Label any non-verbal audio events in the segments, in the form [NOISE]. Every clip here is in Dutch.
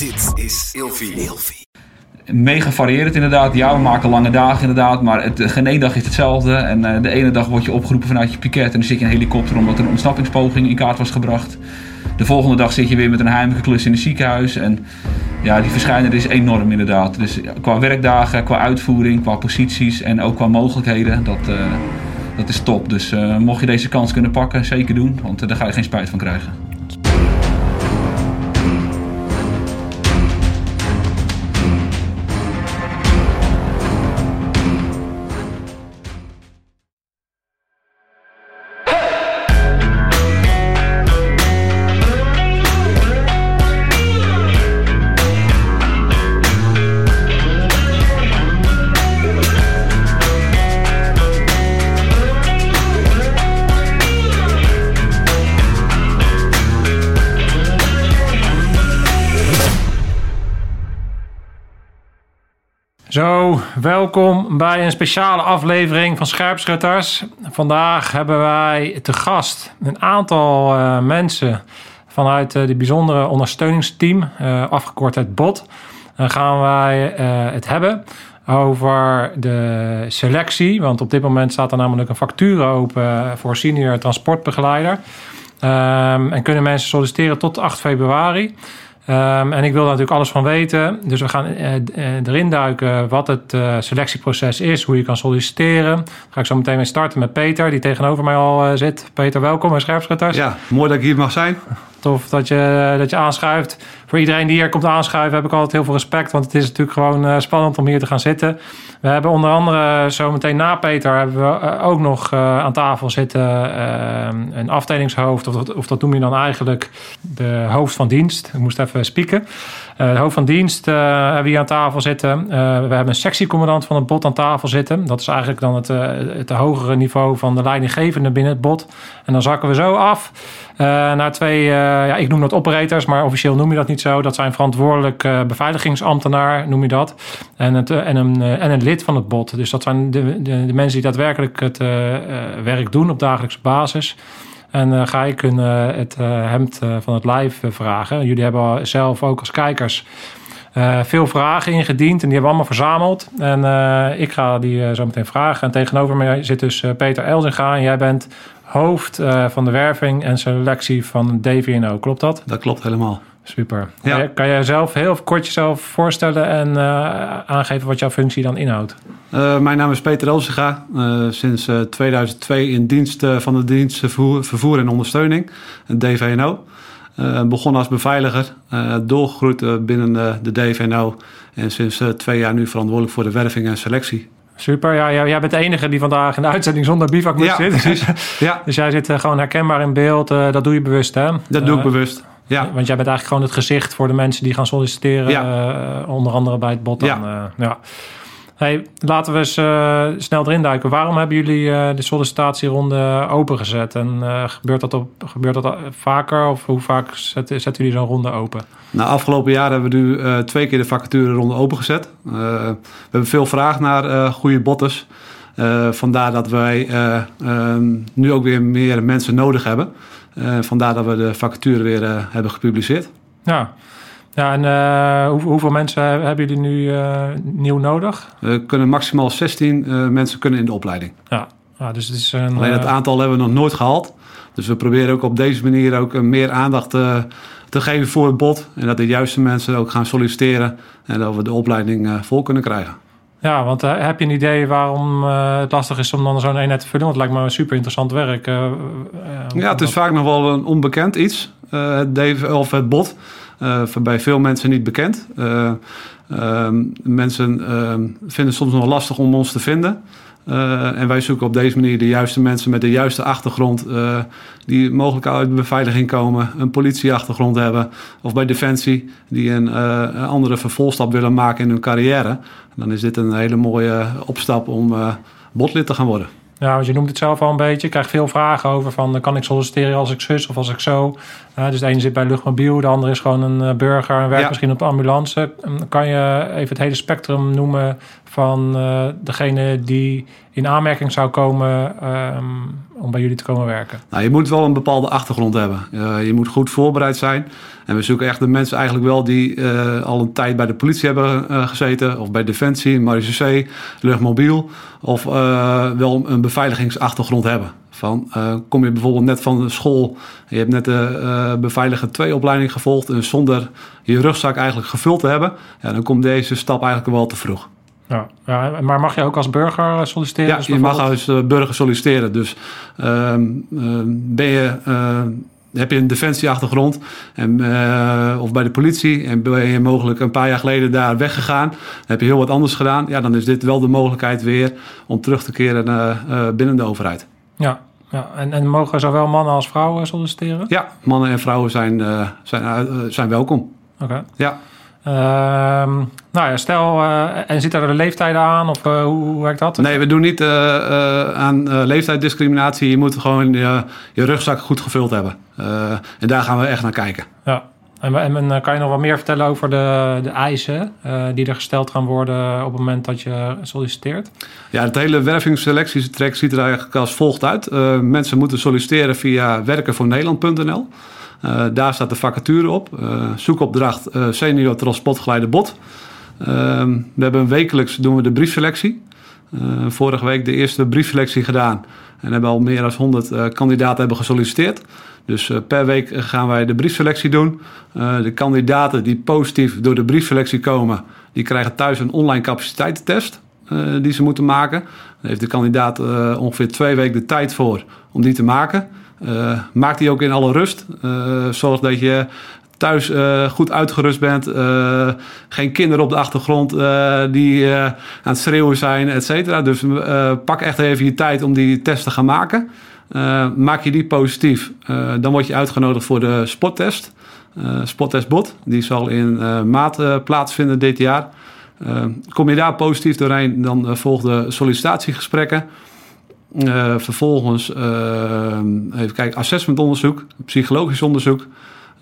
Dit is Ilfie. Mega variërend inderdaad. Ja, we maken lange dagen inderdaad. Maar het, geen één dag is hetzelfde. En eh, de ene dag word je opgeroepen vanuit je piket. En dan zit je in een helikopter omdat er een ontsnappingspoging in kaart was gebracht. De volgende dag zit je weer met een heimelijke klus in het ziekenhuis. En ja, die verschijning is enorm inderdaad. Dus qua werkdagen, qua uitvoering, qua posities en ook qua mogelijkheden. Dat, eh, dat is top. Dus eh, mocht je deze kans kunnen pakken, zeker doen. Want eh, daar ga je geen spijt van krijgen. Zo, welkom bij een speciale aflevering van Scherpschutters. Vandaag hebben wij te gast een aantal eh, mensen vanuit uh, de bijzondere ondersteuningsteam, uh, afgekort het BOT. Dan gaan wij het hebben over de selectie, want op dit moment staat er namelijk een factuur open voor senior transportbegeleider. Um, en kunnen mensen solliciteren tot 8 februari. Um, en ik wil natuurlijk alles van weten. Dus we gaan uh, erin duiken wat het uh, selectieproces is, hoe je kan solliciteren. Daar ga ik zo meteen mee starten met Peter, die tegenover mij al zit. Peter, welkom bij Scherpschutters. Ja, mooi dat ik hier mag zijn. Tof dat je, dat je aanschuift. Voor iedereen die hier komt aanschuiven heb ik altijd heel veel respect. Want het is natuurlijk gewoon spannend om hier te gaan zitten. We hebben onder andere zometeen na Peter hebben we ook nog aan tafel zitten een afdelingshoofd. Of, of dat noem je dan eigenlijk de hoofd van dienst. Ik moest even spieken. Uh, hoofd van dienst uh, hebben we hier aan tafel zitten. Uh, we hebben een sectiecommandant van het bot aan tafel zitten. Dat is eigenlijk dan het, het hogere niveau van de leidinggevende binnen het bot. En dan zakken we zo af naar twee, ja, ik noem dat operators, maar officieel noem je dat niet zo. Dat zijn verantwoordelijk beveiligingsambtenaar, noem je dat. En, het, en, een, en een lid van het bot. Dus dat zijn de, de, de mensen die daadwerkelijk het werk doen op dagelijkse basis. En uh, ga uh, het uh, hemd van het live vragen. Jullie hebben zelf ook als kijkers veel vragen ingediend en die hebben we allemaal verzameld. En ik ga die zo meteen vragen. En tegenover mij zit dus Peter Elzinga en jij bent hoofd van de werving en selectie van DVNO. Klopt dat? Dat klopt helemaal. Super. Ja. Kan, jij zelf heel kort jezelf voorstellen en aangeven wat jouw functie dan inhoudt? Uh, mijn naam is Peter Elzega. Uh, sinds uh, 2002 in dienst van de dienst vervoer, vervoer en ondersteuning, DVNO. begon als beveiliger, doorgegroeid binnen de, de DVNO. En sinds twee jaar nu verantwoordelijk voor de werving en selectie. Super, ja, jij bent de enige die vandaag in de uitzending zonder bivak moet ja, zitten. Precies. [LAUGHS] Ja. dus jij zit gewoon herkenbaar in beeld. dat doe je bewust, hè? Dat doe ik bewust. Ja. Want jij bent eigenlijk gewoon het gezicht voor de mensen die gaan solliciteren. Ja. onder andere bij het bot. Dan, ja. ja. Hey, laten we eens uh, snel erin duiken. Waarom hebben jullie de sollicitatieronde opengezet? En gebeurt, dat op, gebeurt dat vaker? Of hoe vaak zetten, zetten jullie zo'n ronde open? Nou, afgelopen jaar hebben we nu twee keer de vacatureronde opengezet. we hebben veel vraag naar goede botters. vandaar dat wij nu ook weer meer mensen nodig hebben. Vandaar dat we de vacature weer hebben gepubliceerd. Ja, ja, en uh, hoeveel mensen hebben jullie nu uh, nieuw nodig? We kunnen maximaal 16 uh, mensen kunnen in de opleiding. Ja, ja dus het is een, Alleen het aantal hebben we nog nooit gehaald. Dus we proberen ook op deze manier ook meer aandacht te geven voor het bod. En dat de juiste mensen ook gaan solliciteren. En dat we de opleiding vol kunnen krijgen. Ja, want heb je een idee waarom het lastig is om dan zo'n eenheid te vullen? Want het lijkt me een super interessant werk. ja, het is vaak nog wel een onbekend iets. het, of het bot. Bij veel mensen niet bekend. Uh, mensen vinden het soms nog lastig om ons te vinden. En wij zoeken op deze manier de juiste mensen met de juiste achtergrond. die mogelijk uit de beveiliging komen, een politieachtergrond hebben. Of bij Defensie, die een, een andere vervolgstap willen maken in hun carrière. Dan is dit een hele mooie opstap om botlid te gaan worden. Ja, want je noemt het zelf al een beetje. Je krijgt veel vragen over van... kan ik solliciteren als ik zus of als ik zo? Uh, dus de ene zit bij luchtmobiel, de andere is gewoon een burger... en werkt misschien op de ambulance. Kan je even het hele spectrum noemen van uh, degene die in aanmerking zou komen... Um, om bij jullie te komen werken? Nou, je moet wel een bepaalde achtergrond hebben. je moet goed voorbereid zijn. En we zoeken echt de mensen eigenlijk wel die al een tijd bij de politie hebben gezeten. Of bij Defensie, Marechaussee, Luchtmobiel. Of wel een beveiligingsachtergrond hebben. Van, kom je bijvoorbeeld net van de school, je hebt net de beveiliger 2 opleiding gevolgd en zonder je rugzak eigenlijk gevuld te hebben, ja, dan komt deze stap eigenlijk wel te vroeg. Ja, ja, maar mag je ook als burger solliciteren? Ja, dus je mag als eh, burger solliciteren. Dus ehm, ehm, ben je, heb je een defensieachtergrond en, uh, of bij de politie en ben je mogelijk een paar jaar geleden daar weggegaan, heb je heel wat anders gedaan, ja, dan is dit wel de mogelijkheid weer om terug te keren binnen de overheid. Ja, ja, en, en mogen zowel mannen als vrouwen solliciteren? Ja, mannen en vrouwen zijn, zijn, zijn welkom. Oké. Ja. Ehm, nou ja, stel, uh, en zitten er de leeftijden aan of uh, hoe, hoe, werkt dat? Nee, we doen niet uh, aan leeftijddiscriminatie. Je moet gewoon je, je rugzak goed gevuld hebben. en daar gaan we echt naar kijken. Ja. En, en, kan je nog wat meer vertellen over de, de eisen die er gesteld gaan worden op het moment dat je solliciteert? Ja, het hele wervingsselectietrek ziet er eigenlijk als volgt uit. mensen moeten solliciteren via werkenvoornederland.nl. Uh, daar staat de vacature op. Uh, zoekopdracht uh, senior transportgeleider bot. Ehm, we hebben wekelijks doen we de briefselectie. vorige week de eerste briefselectie gedaan. En hebben al meer dan 100 kandidaten hebben gesolliciteerd. Dus per week gaan wij de briefselectie doen. de kandidaten die positief door de briefselectie komen, die krijgen thuis een online capaciteitstest die ze moeten maken. Daar heeft de kandidaat ongeveer twee weken de tijd voor om die te maken. Uh, maak die ook in alle rust. Uh, zorg dat je thuis uh, goed uitgerust bent. geen kinderen op de achtergrond die aan het schreeuwen zijn, et cetera. Dus pak echt even je tijd om die test te gaan maken. maak je die positief, dan word je uitgenodigd voor de spottest. spottestbot, die zal in maart plaatsvinden dit jaar. kom je daar positief doorheen, dan volgen sollicitatiegesprekken. Uh, vervolgens uh, even kijken, assessmentonderzoek, psychologisch onderzoek.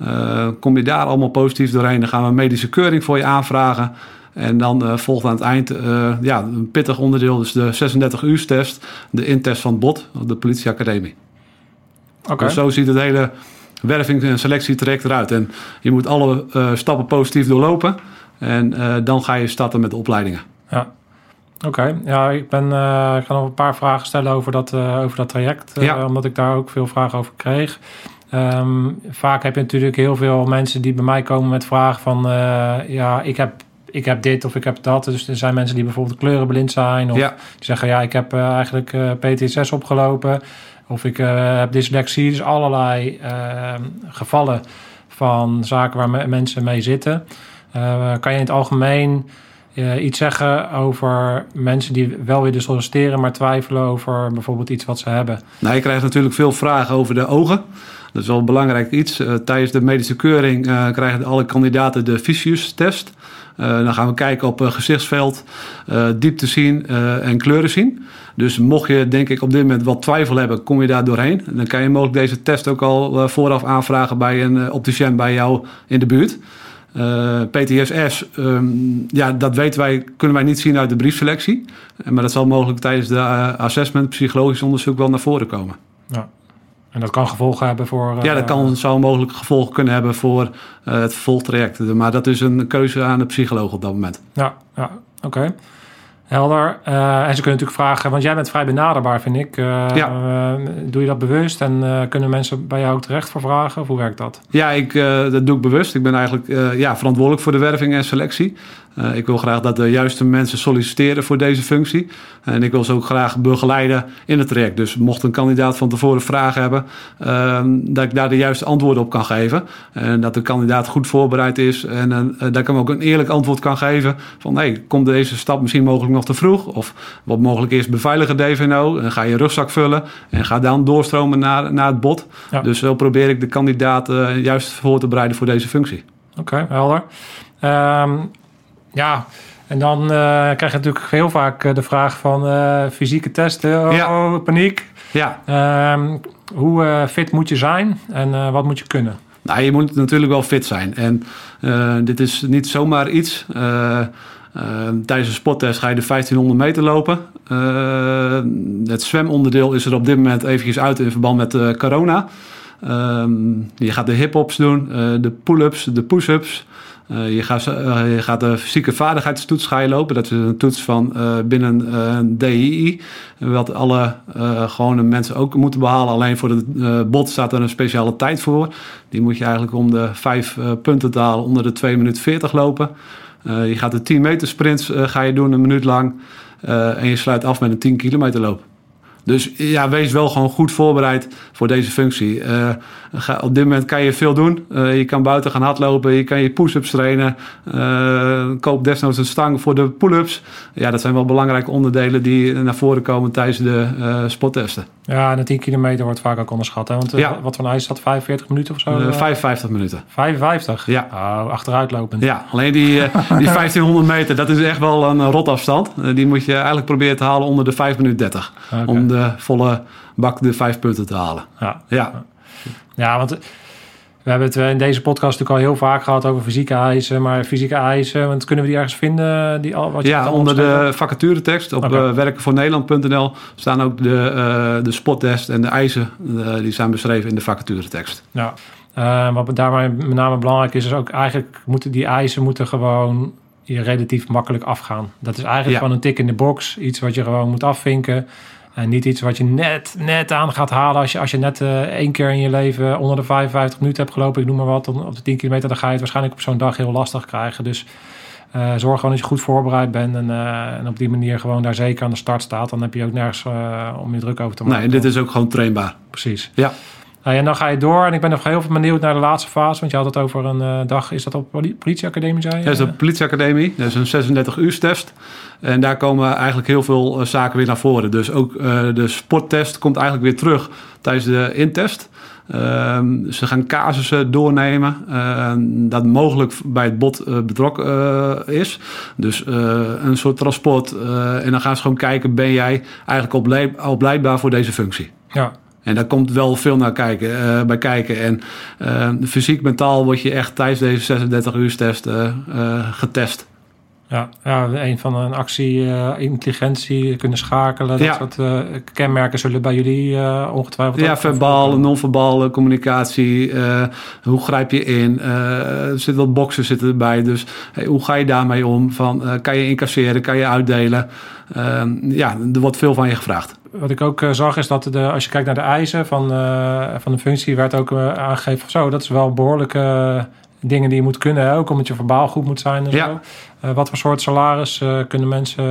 Uh, kom je daar allemaal positief doorheen, dan gaan we een medische keuring voor je aanvragen. En dan volgt aan het eind ja, een pittig onderdeel, dus de 36 uur test, de intest van het BOT, de politieacademie. Okay. Dus zo ziet het hele werving- en selectietraject eruit. En je moet alle stappen positief doorlopen en dan ga je starten met de opleidingen. Ja. Oké, ja, ik, ben, uh, ik ga nog een paar vragen stellen over dat, uh, over dat traject, uh, ja. omdat ik daar ook veel vragen over kreeg. Um, vaak heb je natuurlijk heel veel mensen die bij mij komen met vragen van, ja, ik heb, ik heb dit of ik heb dat. Dus er zijn mensen die bijvoorbeeld kleurenblind zijn, of ja. die zeggen, ja, ik heb eigenlijk PTSS opgelopen, of ik heb dyslexie. Dus allerlei ehm, gevallen van zaken waar mensen mee zitten. kan je in het algemeen uh, iets zeggen over mensen die wel willen solliciteren, maar twijfelen over bijvoorbeeld iets wat ze hebben? Nou, je krijgt natuurlijk veel vragen over de ogen. Dat is wel een belangrijk iets. Uh, tijdens de medische keuring uh, krijgen alle kandidaten de Vicius-test. dan gaan we kijken op gezichtsveld, diepte zien en kleuren zien. Dus mocht je denk ik op dit moment wat twijfel hebben, kom je daar doorheen. Dan kan je mogelijk deze test ook al vooraf aanvragen bij een opticien bij jou in de buurt. Uh, eh, PTSS, um, ehm, ja, dat weten wij, kunnen wij niet zien uit de briefselectie. Eh, maar dat zal mogelijk tijdens de uh, assessment, psychologisch onderzoek wel naar voren komen. Ja. En dat kan gevolgen hebben voor. ja, dat kan, zou mogelijk gevolgen kunnen hebben voor het vervolgtraject. Maar dat is een keuze aan de psycholoog op dat moment. Ja, ja oké. Helder. Uh, en ze kunnen natuurlijk vragen, want jij bent vrij benaderbaar, vind ik. Uh, ja. Uh, doe je dat bewust en kunnen mensen bij jou ook terecht voor vragen? Of hoe werkt dat? Ja, ik, dat doe ik bewust. Ik ben eigenlijk ja, verantwoordelijk voor de werving en selectie. Uh, ik wil graag dat de juiste mensen solliciteren voor deze functie. En ik wil ze ook graag begeleiden in het traject. Dus mocht een kandidaat van tevoren vragen hebben, uh, dat ik daar de juiste antwoorden op kan geven. En dat de kandidaat goed voorbereid is. En uh, dat ik hem ook een eerlijk antwoord kan geven. Van hey, komt deze stap misschien mogelijk nog te vroeg? Of wat mogelijk is, beveiligen DVNO. En ga je rugzak vullen. En ga dan doorstromen naar, naar het bod. Ja. Dus zo probeer ik de kandidaat juist voor te bereiden voor deze functie. Oké, okay, helder. Um, ja, en dan uh, krijg je natuurlijk heel vaak eh, de vraag van uh, fysieke testen. Oh, ja. paniek. Ja. Uh, hoe fit moet je zijn en wat moet je kunnen? Nou, je moet natuurlijk wel fit zijn. En dit is niet zomaar iets. tijdens een sporttest ga je de 1500 meter lopen. het zwemonderdeel is er op dit moment eventjes uit in verband met corona. Ehm, je gaat de hip-hops doen, de pull-ups, de push-ups. Uh, je, gaat, uh, je, gaat, de fysieke vaardigheidstoets ga lopen. Dat is een toets van uh, binnen een DII. Wat alle gewone mensen ook moeten behalen. Alleen voor het bot staat er een speciale tijd voor. Die moet je eigenlijk om de vijf punten te halen onder de 2 minuten 40 lopen. je gaat de 10 meter sprints ga je doen een minuut lang. en je sluit af met een 10 kilometer loop. Dus ja, wees wel gewoon goed voorbereid voor deze functie. Uh, ga, op dit moment kan je veel doen. Uh, je kan buiten gaan hardlopen, je kan je push-ups trainen. Uh, koop desnoods een stang voor de pull-ups. Ja, dat zijn wel belangrijke onderdelen die naar voren komen tijdens de sporttesten. Ja, en de 10 kilometer wordt vaak ook onderschat. Hè? Want ja. wat van ijs is dat, 45 minuten of zo? 55 minuten. 55? Ja. Oh, achteruitlopend. Ja, alleen die, [LAUGHS] die 1500 meter, dat is echt wel een rotafstand. die moet je eigenlijk proberen te halen onder de 5 minuten 30. Okay. Om de volle bak de vijf punten te halen. Ja, ja. ja want we hebben het in deze podcast natuurlijk al heel vaak gehad over fysieke eisen. Maar fysieke eisen, want kunnen we die ergens vinden? Die al, wat je ja, onder de vacaturetekst op okay. uh, werkenvoornederland.nl staan ook de, uh, de spottest en de eisen. Uh, die zijn beschreven in de vacaturetekst. Ja, wat daarbij met name belangrijk is, is ook eigenlijk moeten die eisen moeten gewoon je relatief makkelijk afgaan. Dat is eigenlijk ja. gewoon een tik in de box. Iets wat je gewoon moet afvinken. En niet iets wat je net, net aan gaat halen als je, als je net uh, één keer in je leven onder de 55 minuten hebt gelopen. Ik noem maar wat, op de 10 kilometer. Dan ga je het waarschijnlijk op zo'n dag heel lastig krijgen. Dus uh, zorg gewoon dat je goed voorbereid bent. En, uh, en, op die manier gewoon daar zeker aan de start staat. Dan heb je ook nergens om je druk over te maken. Nee, dit is ook gewoon trainbaar. Precies. Ja. Nou, en dan ga je door. En ik ben nog heel veel benieuwd naar de laatste fase. Want je had het over een uh, dag. Is dat op de politieacademie, zei je? Ja, is de politieacademie. Dat is een 36 uur test. En daar komen eigenlijk heel veel uh, zaken weer naar voren. Dus ook uh, de sporttest komt eigenlijk weer terug tijdens de intest. Ehm, ze gaan casussen doornemen dat mogelijk bij het bot betrokken is. Dus een soort transport. en dan gaan ze gewoon kijken, ben jij eigenlijk opleidbaar voor deze functie? Ja. En daar komt wel veel naar kijken, uh, bij kijken. En uh, fysiek, mentaal word je echt tijdens deze 36 uur test uh, getest. Ja, ja, een van een actie, intelligentie, kunnen schakelen. Dat ja. soort kenmerken zullen bij jullie ongetwijfeld... Ja, verbaal, non-verbale communicatie. hoe grijp je in? er zitten wat boxen zitten erbij. Dus hey, hoe ga je daarmee om? Van, kan je incasseren? Kan je uitdelen? ja, er wordt veel van je gevraagd wat ik ook uh, zag is dat de, als je kijkt naar de eisen van, uh, van de functie, werd ook uh, aangegeven zo. Dat is wel behoorlijke dingen die je moet kunnen, ook omdat je verbaal goed moet zijn en ja. zo. wat voor soort salaris kunnen mensen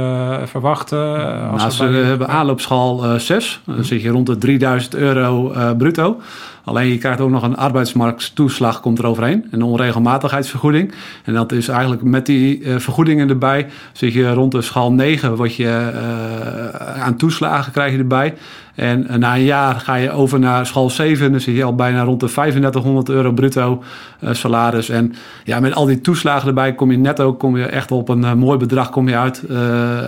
verwachten? Als nou, ze hebben aanloopschaal 6. Dan zit je rond de 3000 euro bruto. Alleen je krijgt ook nog een arbeidsmarkttoeslag komt er overheen. Een onregelmatigheidsvergoeding. En dat is eigenlijk met die uh, vergoedingen erbij. Zit je rond de schaal 9 wat je uh, aan toeslagen krijg je erbij. En uh, na een jaar ga je over naar schaal 7. Dan zit je al bijna rond de 3500 euro bruto salaris. En ja, met al die toeslagen erbij kom je netto kom je echt op een mooi bedrag kom je uit.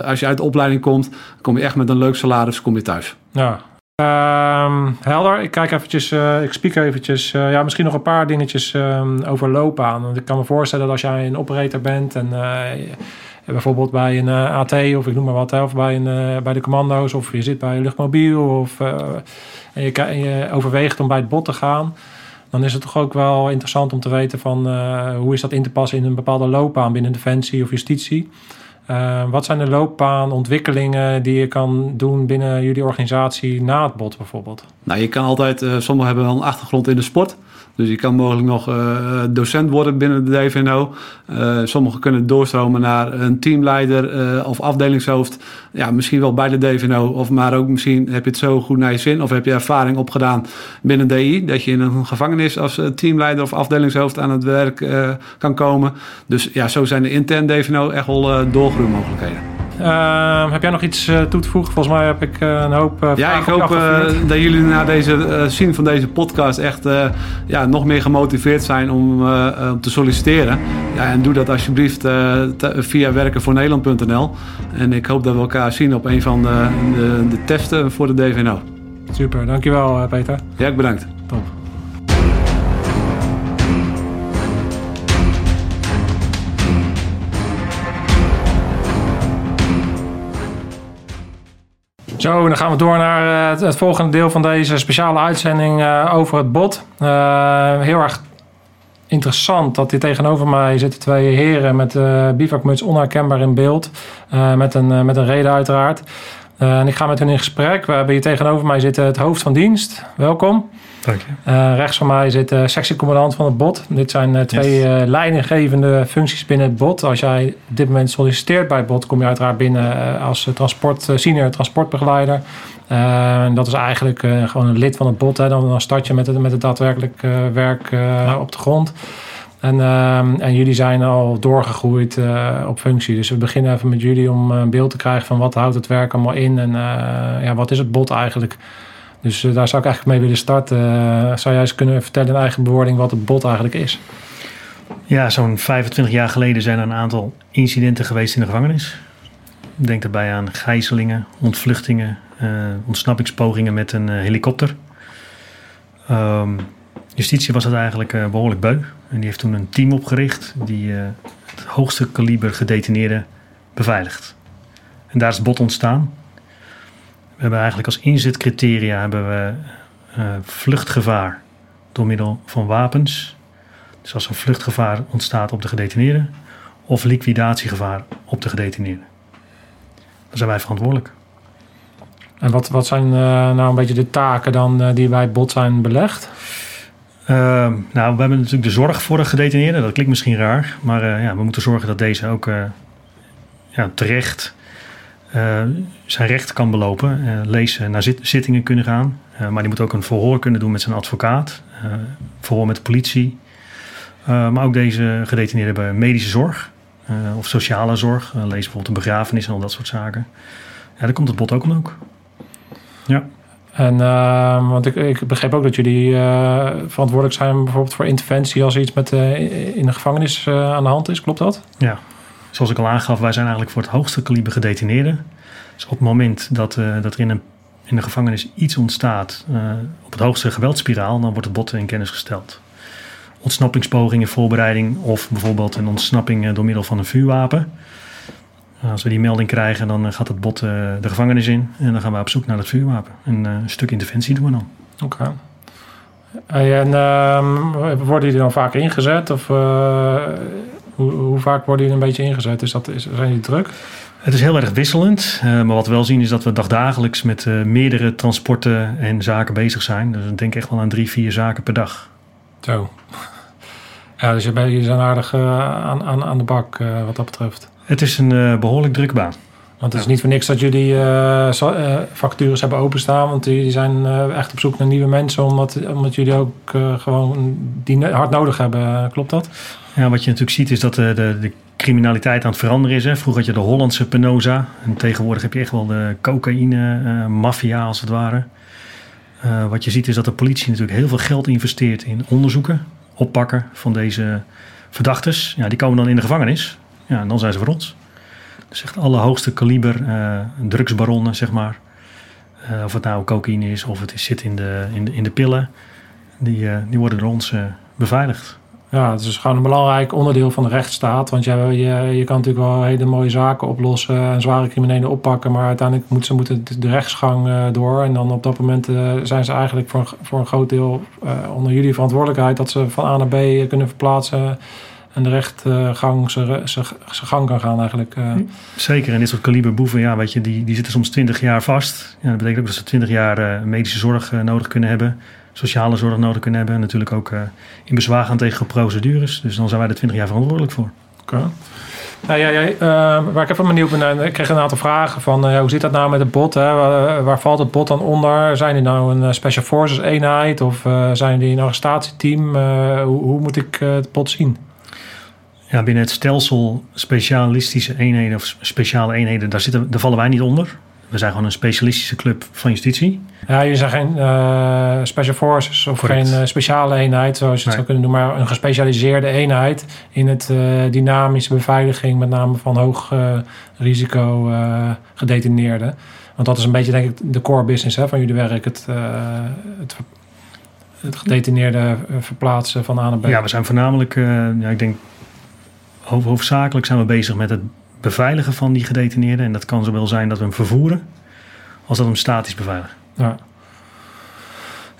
als je uit de opleiding komt, kom je echt met een leuk salaris kom je thuis. Ja, Um, helder. Ik kijk eventjes, uh, ik spiek eventjes. Uh, ja, misschien nog een paar dingetjes um, over loopbaan. Want ik kan me voorstellen dat als jij een operator bent en uh, bijvoorbeeld bij een AT of ik noem maar wat, of bij, een, bij de commando's of je zit bij een luchtmobiel of en je, je, overweegt om bij het bot te gaan. Dan is het toch ook wel interessant om te weten van hoe is dat in te passen in een bepaalde loopbaan binnen Defensie of Justitie. Uh, wat zijn de loopbaanontwikkelingen die je kan doen binnen jullie organisatie na het bot bijvoorbeeld? Nou, je kan altijd, uh, sommigen hebben wel een achtergrond in de sport. Dus je kan mogelijk nog uh, docent worden binnen de DVNO. Uh, sommigen kunnen doorstromen naar een teamleider uh, of afdelingshoofd. Ja, misschien wel bij de DVNO. Of maar ook misschien heb je het zo goed naar je zin. Of heb je ervaring opgedaan binnen DI. Dat je in een gevangenis als teamleider of afdelingshoofd aan het werk kan komen. Dus ja, zo zijn de intern DVNO echt wel doorgroeimogelijkheden. Uh, heb jij nog iets uh, toe te voegen? Volgens mij heb ik uh, een hoop uh, Ja, ik hoop dat jullie na deze zien van deze podcast echt ja, nog meer gemotiveerd zijn om te solliciteren. Ja, en doe dat alsjeblieft via werkenvoornederland.nl. En ik hoop dat we elkaar zien op een van de, de, de testen voor de DVNO. Super, dankjewel Peter. Ja, bedankt. Top. Zo, dan gaan we door naar uh, het, het, volgende deel van deze speciale uitzending uh, over het bot. Uh, heel erg interessant dat hier tegenover mij zitten twee heren met bivakmuts onherkenbaar in beeld. met, een, met een reden uiteraard. en ik ga met hen in gesprek. We hebben hier tegenover mij zitten het hoofd van dienst. Welkom. Dank je. Uh, rechts van mij zit de sectiecommandant van het BOT. Dit zijn uh, twee yes. leidinggevende functies binnen het BOT. Als jij op dit moment solliciteert bij het BOT, kom je uiteraard binnen als transport, senior transportbegeleider. en dat is eigenlijk gewoon een lid van het BOT. Hè. Dan, dan start je met het, met het daadwerkelijk werk op de grond. En, en, jullie zijn al doorgegroeid op functie. Dus we beginnen even met jullie om een beeld te krijgen van wat houdt het werk allemaal in. En ja, wat is het BOT eigenlijk? Dus uh, daar zou ik eigenlijk mee willen starten. Uh, zou jij eens kunnen vertellen in eigen bewoording wat het bot eigenlijk is? Ja, zo'n 25 jaar geleden zijn er een aantal incidenten geweest in de gevangenis. Denk daarbij aan gijzelingen, ontvluchtingen, uh, ontsnappingspogingen met een helikopter. Um, justitie was dat eigenlijk behoorlijk beu. En die heeft toen een team opgericht die het hoogste kaliber gedetineerden beveiligt. En daar is het bot ontstaan. We hebben eigenlijk als inzetcriteria hebben we uh, vluchtgevaar door middel van wapens. Dus als er vluchtgevaar ontstaat op de gedetineerde, of liquidatiegevaar op de gedetineerde. Dan zijn wij verantwoordelijk. En wat, wat zijn uh, nou een beetje de taken dan uh, die bij het bot zijn belegd? Ehm, nou, we hebben natuurlijk de zorg voor de gedetineerde. Dat klinkt misschien raar, maar ja, we moeten zorgen dat deze ook ja, terecht uh, zijn recht kan belopen. Uh, lezen naar zit, zittingen kunnen gaan. Uh, maar die moet ook een verhoor kunnen doen met zijn advocaat. verhoor met de politie. maar ook deze gedetineerden hebben medische zorg. of sociale zorg. lees bijvoorbeeld een begrafenis en al dat soort zaken. Ja, daar komt het bot ook om ook. Ja. En want ik, ik begreep ook dat jullie verantwoordelijk zijn bijvoorbeeld voor interventie als er iets met, in de gevangenis aan de hand is. Klopt dat? Ja, zoals ik al aangaf, wij zijn eigenlijk voor het hoogste kaliber gedetineerden. Dus op het moment dat, uh, dat er in, een, in de gevangenis iets ontstaat uh, op het hoogste geweldspiraal, dan wordt het bot in kennis gesteld. Ontsnappingspogingen, voorbereiding of bijvoorbeeld een ontsnapping uh, door middel van een vuurwapen. Als we die melding krijgen, dan gaat het bot de gevangenis in en dan gaan we op zoek naar het vuurwapen. En een stuk interventie doen we dan. Oké. En uh, worden die dan vaak ingezet? Of hoe, hoe, vaak worden die een beetje ingezet? Is dat, is, zijn die druk? Het is heel erg wisselend. Uh, maar wat we wel zien is dat we dagdagelijks met uh, meerdere transporten en zaken bezig zijn. Dus ik denk echt wel aan drie, vier zaken per dag. Zo. Ja, dus je bent aardig uh, aan, aan, aan de bak wat dat betreft. Het is een behoorlijk drukke baan. Want het is niet voor niks dat jullie vacatures hebben openstaan. Want die zijn echt op zoek naar nieuwe mensen. Omdat, omdat jullie ook gewoon die hard nodig hebben. Klopt dat? Ja, wat je natuurlijk ziet is dat de, de, de criminaliteit aan het veranderen is. Hè. Vroeger had je de Hollandse Penosa. En tegenwoordig heb je echt wel de cocaïne-maffia uh, als het ware. Uh, wat je ziet is dat de politie natuurlijk heel veel geld investeert in onderzoeken, oppakken van deze verdachtes. Ja, die komen dan in de gevangenis. Ja, en dan zijn ze voor ons. Dus echt alle hoogste kaliber uh, drugsbaronnen, zeg maar. Of het nou cocaïne is of het zit in de, in de, in de pillen. Die, die worden door ons beveiligd. Ja, het is gewoon een belangrijk onderdeel van de rechtsstaat. Want je, je, je kan natuurlijk wel hele mooie zaken oplossen en zware criminelen oppakken. Maar uiteindelijk moeten ze moeten de rechtsgang uh, door. En dan op dat moment uh, zijn ze eigenlijk voor, voor een groot deel uh, onder jullie verantwoordelijkheid dat ze van A naar B kunnen verplaatsen. En de rechtgang zijn gang kan gaan eigenlijk. Zeker, en dit soort kaliber boeven, ja, weet je, die, die zitten soms 20 jaar vast. Ja, dat betekent ook dat ze 20 jaar medische zorg nodig kunnen hebben sociale zorg nodig kunnen hebben. En natuurlijk ook uh, in bezwaar gaan tegen procedures. Dus dan zijn wij er 20 jaar verantwoordelijk voor. Oké. Okay. Nou, ja, ja, uh, waar ik even benieuwd ben naar, ik kreeg een aantal vragen van uh, hoe zit dat nou met het bot? Hè? Waar, waar, valt het bot dan onder? Zijn die nou een Special Forces eenheid of zijn die een arrestatieteam? Hoe, hoe, moet ik het bot zien? Ja, binnen het stelsel specialistische eenheden of speciale eenheden, daar, zitten, daar vallen wij niet onder. We zijn gewoon een specialistische club van justitie. Ja, je zijn geen uh, special forces of geen uh, speciale eenheid, zoals je het zou kunnen noemen, maar een gespecialiseerde eenheid in het uh, dynamische beveiliging, met name van hoog risico gedetineerden. Want dat is een beetje, denk ik, de core business hè, van jullie werk: het, het, het gedetineerde verplaatsen van A naar B. Ja, we zijn voornamelijk, ja, ik denk, hoofdzakelijk zijn we bezig met het beveiligen van die gedetineerden. En dat kan zowel zijn dat we hem vervoeren als dat om statisch beveiligen. Ja.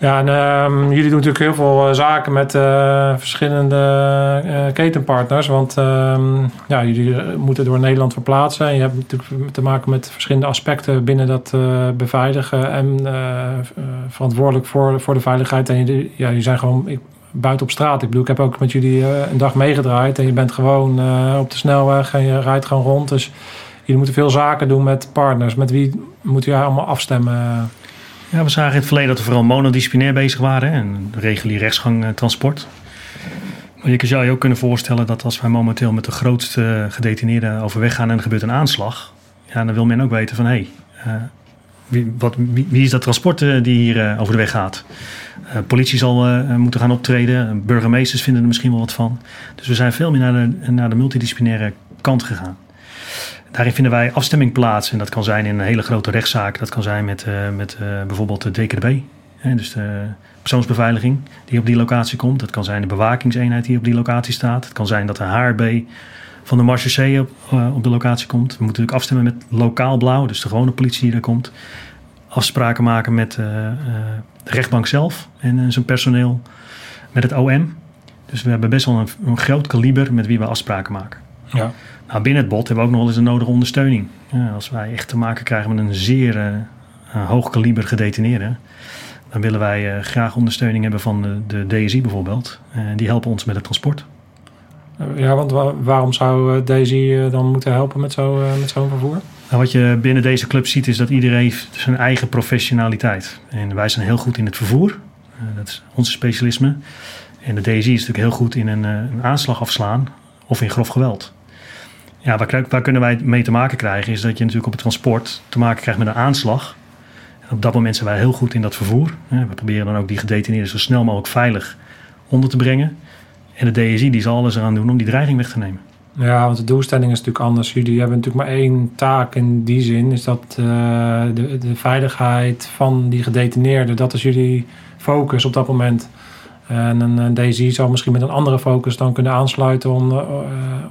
Ja, en ehm, jullie doen natuurlijk heel veel eh, zaken met uh, verschillende uh, ketenpartners. Want ehm, ja, jullie moeten door Nederland verplaatsen. En je hebt natuurlijk te maken met verschillende aspecten binnen dat beveiligen. En verantwoordelijk voor, voor de veiligheid. En jullie, ja, jullie zijn gewoon ik, buiten op straat. Ik bedoel, ik heb ook met jullie een dag meegedraaid. En je bent gewoon op de snelweg en je rijdt gewoon rond. Dus jullie moeten veel zaken doen met partners. Met wie moet je allemaal afstemmen? Ja, we zagen in het verleden dat we vooral monodisciplinair bezig waren en regulier rechtsgang eh, transport. Maar je zou je ook kunnen voorstellen dat als wij momenteel met de grootste gedetineerden overweg gaan en er gebeurt een aanslag, ja, dan wil men ook weten van hé, hey, wie, wat, wie, is dat transport uh, die hier uh, over de weg gaat? politie zal moeten gaan optreden, burgemeesters vinden er misschien wel wat van. Dus we zijn veel meer naar de, naar de multidisciplinaire kant gegaan. Daarin vinden wij afstemming plaats. En dat kan zijn in een hele grote rechtszaak. Dat kan zijn met, met bijvoorbeeld de DKB. Hè, dus de persoonsbeveiliging die op die locatie komt. Dat kan zijn de bewakingseenheid die op die locatie staat. Het kan zijn dat de HRB van de Marche op, uh, op de locatie komt. We moeten natuurlijk afstemmen met lokaal blauw. Dus de gewone politie die er komt. Afspraken maken met de rechtbank zelf en zijn personeel. Met het OM. Dus we hebben best wel een, een groot kaliber met wie we afspraken maken. Ja. Nou, binnen het bot hebben we ook nog wel eens een nodige ondersteuning. Ja, als wij echt te maken krijgen met een zeer uh, hoog kaliber gedetineerde, dan willen wij uh, graag ondersteuning hebben van de, de DSI bijvoorbeeld. Uh, die helpen ons met het transport. Ja, want wa waarom zou DSI dan moeten helpen met zo'n met zo'n vervoer? Nou, wat je binnen deze club ziet is dat iedereen zijn eigen professionaliteit. En wij zijn heel goed in het vervoer. dat is onze specialisme. En de DSI is natuurlijk heel goed in een, een aanslag afslaan of in grof geweld. Ja, waar, waar, kunnen wij mee te maken krijgen is dat je natuurlijk op het transport te maken krijgt met een aanslag. En op dat moment zijn wij heel goed in dat vervoer. We proberen dan ook die gedetineerden zo snel mogelijk veilig onder te brengen. En de DSI die zal alles eraan doen om die dreiging weg te nemen. Ja, want de doelstelling is natuurlijk anders. Jullie hebben natuurlijk maar één taak in die zin. Is dat uh, de, de veiligheid van die gedetineerden. Dat is jullie focus op dat moment. En een DSI zou misschien met een andere focus dan kunnen aansluiten om, uh,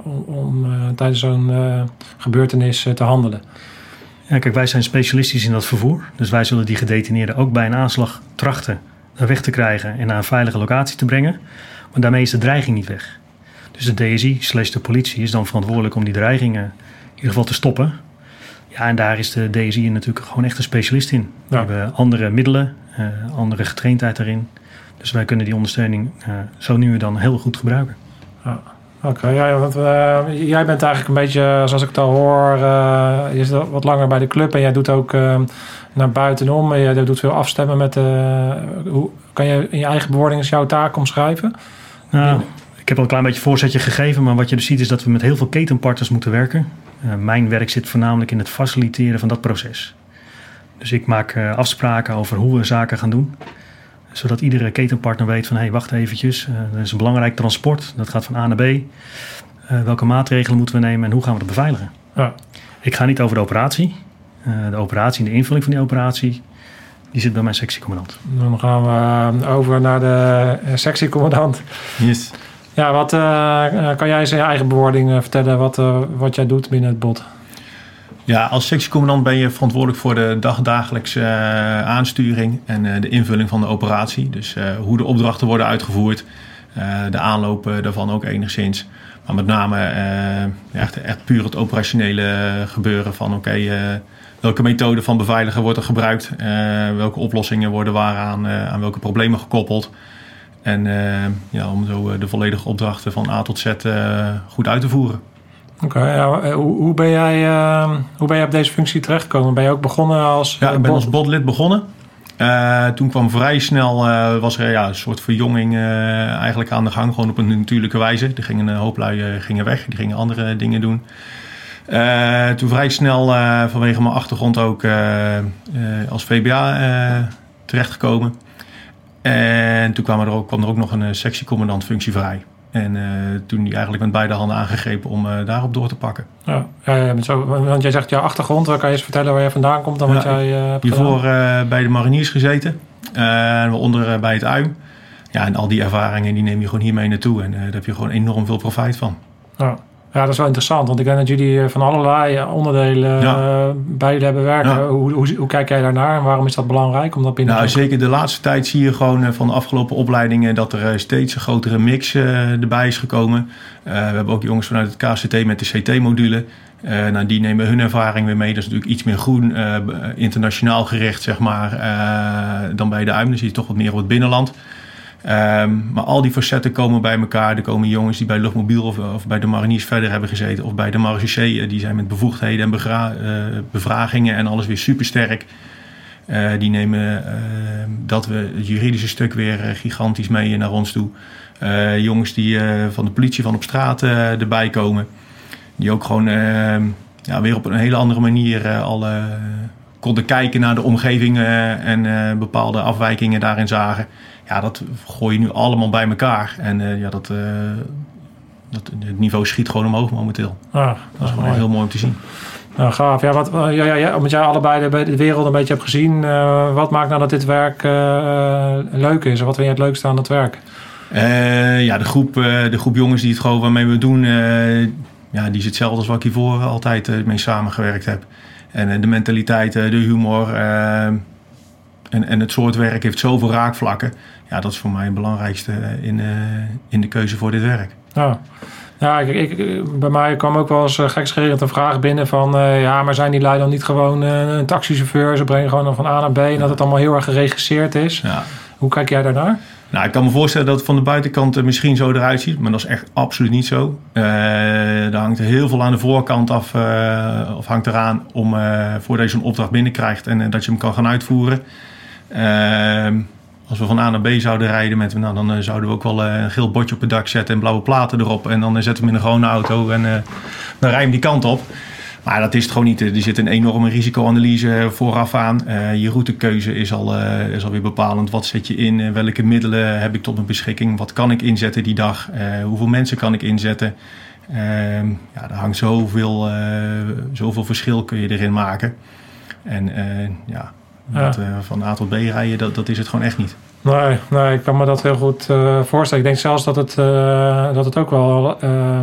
om, om uh, tijdens zo'n gebeurtenis te handelen. Ja, kijk, wij zijn specialistisch in dat vervoer. Dus wij zullen die gedetineerden ook bij een aanslag trachten weg te krijgen en naar een veilige locatie te brengen. Maar daarmee is de dreiging niet weg. Dus de DSI slash de politie is dan verantwoordelijk om die dreigingen in ieder geval te stoppen. Ja, en daar is de DSI natuurlijk gewoon echt een specialist in. We hebben andere middelen, andere getraindheid daarin. Dus wij kunnen die ondersteuning uh, zo nu en dan heel goed gebruiken. Ja. Oké, ja, want uh, jij bent eigenlijk een beetje, zoals ik het al hoor, uh, je zit wat langer bij de club en jij doet ook naar buitenom. En jij doet veel afstemmen met. hoe, kan je in je eigen bewoording jouw taak omschrijven? Nou, ik heb al een klein beetje voorzetje gegeven, maar wat je dus ziet is dat we met heel veel ketenpartners moeten werken. mijn werk zit voornamelijk in het faciliteren van dat proces. Dus ik maak afspraken over hoe we zaken gaan doen zodat iedere ketenpartner weet van hé, hey, wacht eventjes, uh, er is een belangrijk transport, dat gaat van A naar B. Welke maatregelen moeten we nemen en hoe gaan we dat beveiligen? Ja. Ik ga niet over de operatie. De operatie en de invulling van die operatie, die zit bij mijn sectiecommandant. Dan gaan we over naar de sectiecommandant. Yes. Ja, wat kan jij in je eigen bewoording vertellen wat, wat jij doet binnen het bot? Ja, als sectiecommandant ben je verantwoordelijk voor de dagdagelijkse uh, aansturing en uh, de invulling van de operatie. Dus uh, hoe de opdrachten worden uitgevoerd, de aanloop daarvan ook enigszins. Maar met name echt, echt puur het operationele gebeuren van oké, okay, welke methode van beveiligen wordt er gebruikt, welke oplossingen worden waaraan aan welke problemen gekoppeld. En ja, om zo de volledige opdrachten van A tot Z goed uit te voeren. Oké, ja, eh, hoe, hoe, ben jij, uh, hoe ben jij op deze functie terechtgekomen? Ben je ook begonnen als... Ja, ik ben als botlid begonnen. Uh, toen kwam vrij snel, uh, was er ja, een soort verjonging eigenlijk aan de gang. Gewoon op een natuurlijke wijze. Er gingen een hoop lui gingen weg, die gingen andere dingen doen. Toen vrij snel vanwege mijn achtergrond ook als VBA terechtgekomen. En toen kwam er ook, kwam er ook nog een sectiecommandant functie vrij. En toen die eigenlijk met beide handen aangegrepen om daarop door te pakken. Ja, ja, zo, want jij zegt jouw achtergrond. Kan je eens vertellen waar je vandaan komt dan wat jij hebt Hiervoor bij de mariniers gezeten. waaronder bij het UIM. Ja, en al die ervaringen die neem je gewoon hiermee naartoe. En daar heb je gewoon enorm veel profijt van. Ja. Ja, dat is wel interessant, want ik denk dat jullie van allerlei onderdelen ja. bij jullie hebben werken. Hoe, hoe, hoe, kijk jij daarnaar en waarom is dat belangrijk? Om dat binnen nou, zeker de laatste tijd zie je gewoon van de afgelopen opleidingen dat er steeds een grotere mix erbij is gekomen. we hebben ook jongens vanuit het KCT met de CT-module. Nou, die nemen hun ervaring weer mee. Dat is natuurlijk iets meer groen, internationaal gericht, zeg maar, dan bij de UIM. Dan zie je toch wat meer op het binnenland. Um, maar al die facetten komen bij elkaar. Er komen jongens die bij Luchtmobiel of, of bij de mariniers verder hebben gezeten. Of bij de marechaussee. die zijn met bevoegdheden en bevragingen en alles weer supersterk. die nemen dat we het juridische stuk weer gigantisch mee naar ons toe. jongens die van de politie van op straat erbij komen. Die ook gewoon ehm, ja, weer op een hele andere manier uh, al uh, konden kijken naar de omgeving uh, en bepaalde afwijkingen daarin zagen. Ja, dat gooi je nu allemaal bij elkaar. En ja, dat, dat, het niveau schiet gewoon omhoog momenteel. Ah, dat is gewoon heel mooi om te zien. Nou, gaaf. Ja, wat, ja, ja, ja, omdat jij allebei de, de, wereld een beetje hebt gezien, uh, wat maakt nou dat dit werk leuk is? En wat vind je het leukste aan het werk? Ja, de groep, de groep jongens die het gewoon waarmee we doen, ja, die is hetzelfde als wat ik hiervoor altijd mee samengewerkt heb. En de mentaliteit, de humor en, en het soort werk heeft zoveel raakvlakken. Ja, dat is voor mij het belangrijkste in, in de keuze voor dit werk. Ja. Ja, ik, ik, bij mij kwam ook wel eens gekscherend een vraag binnen van... ja, maar zijn die lui dan niet gewoon een taxichauffeur? Ze brengen gewoon van A naar B en dat het allemaal heel erg geregisseerd is. Ja. Hoe kijk jij daarnaar? Nou, ik kan me voorstellen dat het van de buitenkant misschien zo eruit ziet, maar dat is echt absoluut niet zo. Uh, er hangt heel veel aan de voorkant af, uh, of hangt eraan om, uh, voordat je zo'n opdracht binnenkrijgt en dat je hem kan gaan uitvoeren. Als we van A naar B zouden rijden, met, nou, dan zouden we ook wel een geel bordje op het dak zetten en blauwe platen erop. En dan zetten we hem in een gewone auto en dan rijden we die kant op. Maar dat is het gewoon niet. Er zit een enorme risicoanalyse vooraf aan. Je routekeuze is, al, uh, is alweer bepalend. Wat zet je in? welke middelen heb ik tot mijn beschikking? Wat kan ik inzetten die dag? Hoeveel mensen kan ik inzetten? Ehm, ja, er hangt zoveel, zoveel verschil kun je erin maken. En ja, ja. van A tot B rijden, dat, dat is het gewoon echt niet. Nee, nee, ik kan me dat heel goed uh, voorstellen. Ik denk zelfs dat het, uh, dat het ook wel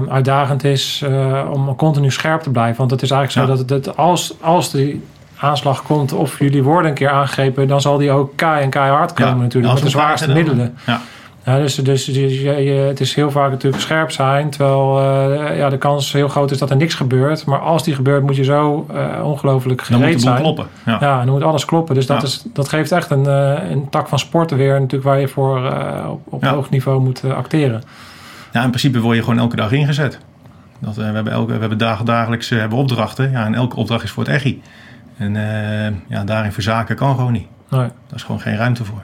uitdagend is om continu scherp te blijven. Want het is eigenlijk zo dat het, als, als die aanslag komt of jullie worden een keer aangegrepen, dan zal die ook kei en keihard komen ja, natuurlijk. Met de zwaarste middelen. Ja. Ja, dus dus, dus je, het is heel vaak natuurlijk scherp zijn. Terwijl uh, ja, de kans heel groot is dat er niks gebeurt. Maar als die gebeurt, moet je zo uh, ongelooflijk gereed dan moet zijn. kloppen. Ja. ja, dan moet alles kloppen. Dus dat, is, dat geeft echt een, uh, een tak van sporten weer. Natuurlijk waar je voor op, op hoog niveau moet acteren. Ja, in principe word je gewoon elke dag ingezet. Dat, we, hebben elke, we hebben dagen, dagelijks hebben opdrachten. Ja, en elke opdracht is voor het EGI. En ja, daarin verzaken kan gewoon niet. Nee. Daar is gewoon geen ruimte voor.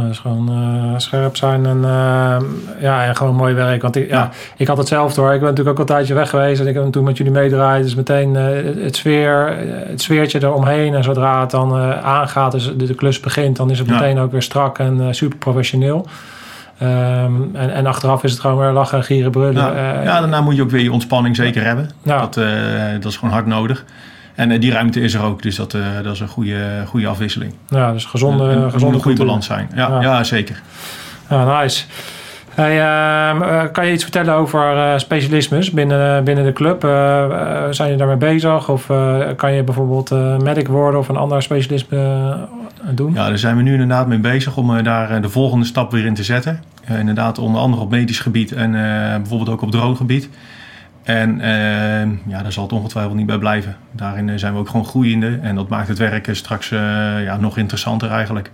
Dus gewoon uh, scherp zijn en, uh, ja, en gewoon mooi werk. Want ik, ja. ik had hetzelfde hoor. Ik ben natuurlijk ook een tijdje weg geweest. En ik heb toen met jullie meedraaid. Dus meteen uh, het, sfeer, het sfeertje eromheen. En zodra het dan aangaat, dus de, de, klus begint... dan is het meteen ook weer strak en super professioneel. Um, en, en, achteraf is het gewoon weer lachen en gieren brullen. Ja, ja daarna moet je ook weer je ontspanning zeker hebben. Dat, dat is gewoon hard nodig. En uh, die ruimte is er ook, dus dat, uh, dat is een goede, goede afwisseling. Ja, dus gezonde, een, gezonde goede balans zijn. Ja, ja. ja zeker. Ja, nice. Hey, uh, kan je iets vertellen over specialismes binnen, binnen de club? zijn je daarmee bezig? Of kan je bijvoorbeeld medic worden of een ander specialisme doen? Ja, daar zijn we nu inderdaad mee bezig om daar de volgende stap weer in te zetten. inderdaad, onder andere op medisch gebied en bijvoorbeeld ook op dronegebied. En uh, ja, daar zal het ongetwijfeld niet bij blijven. Daarin eh, zijn we ook gewoon groeiende. En dat maakt het werken straks uh, ja, nog interessanter eigenlijk.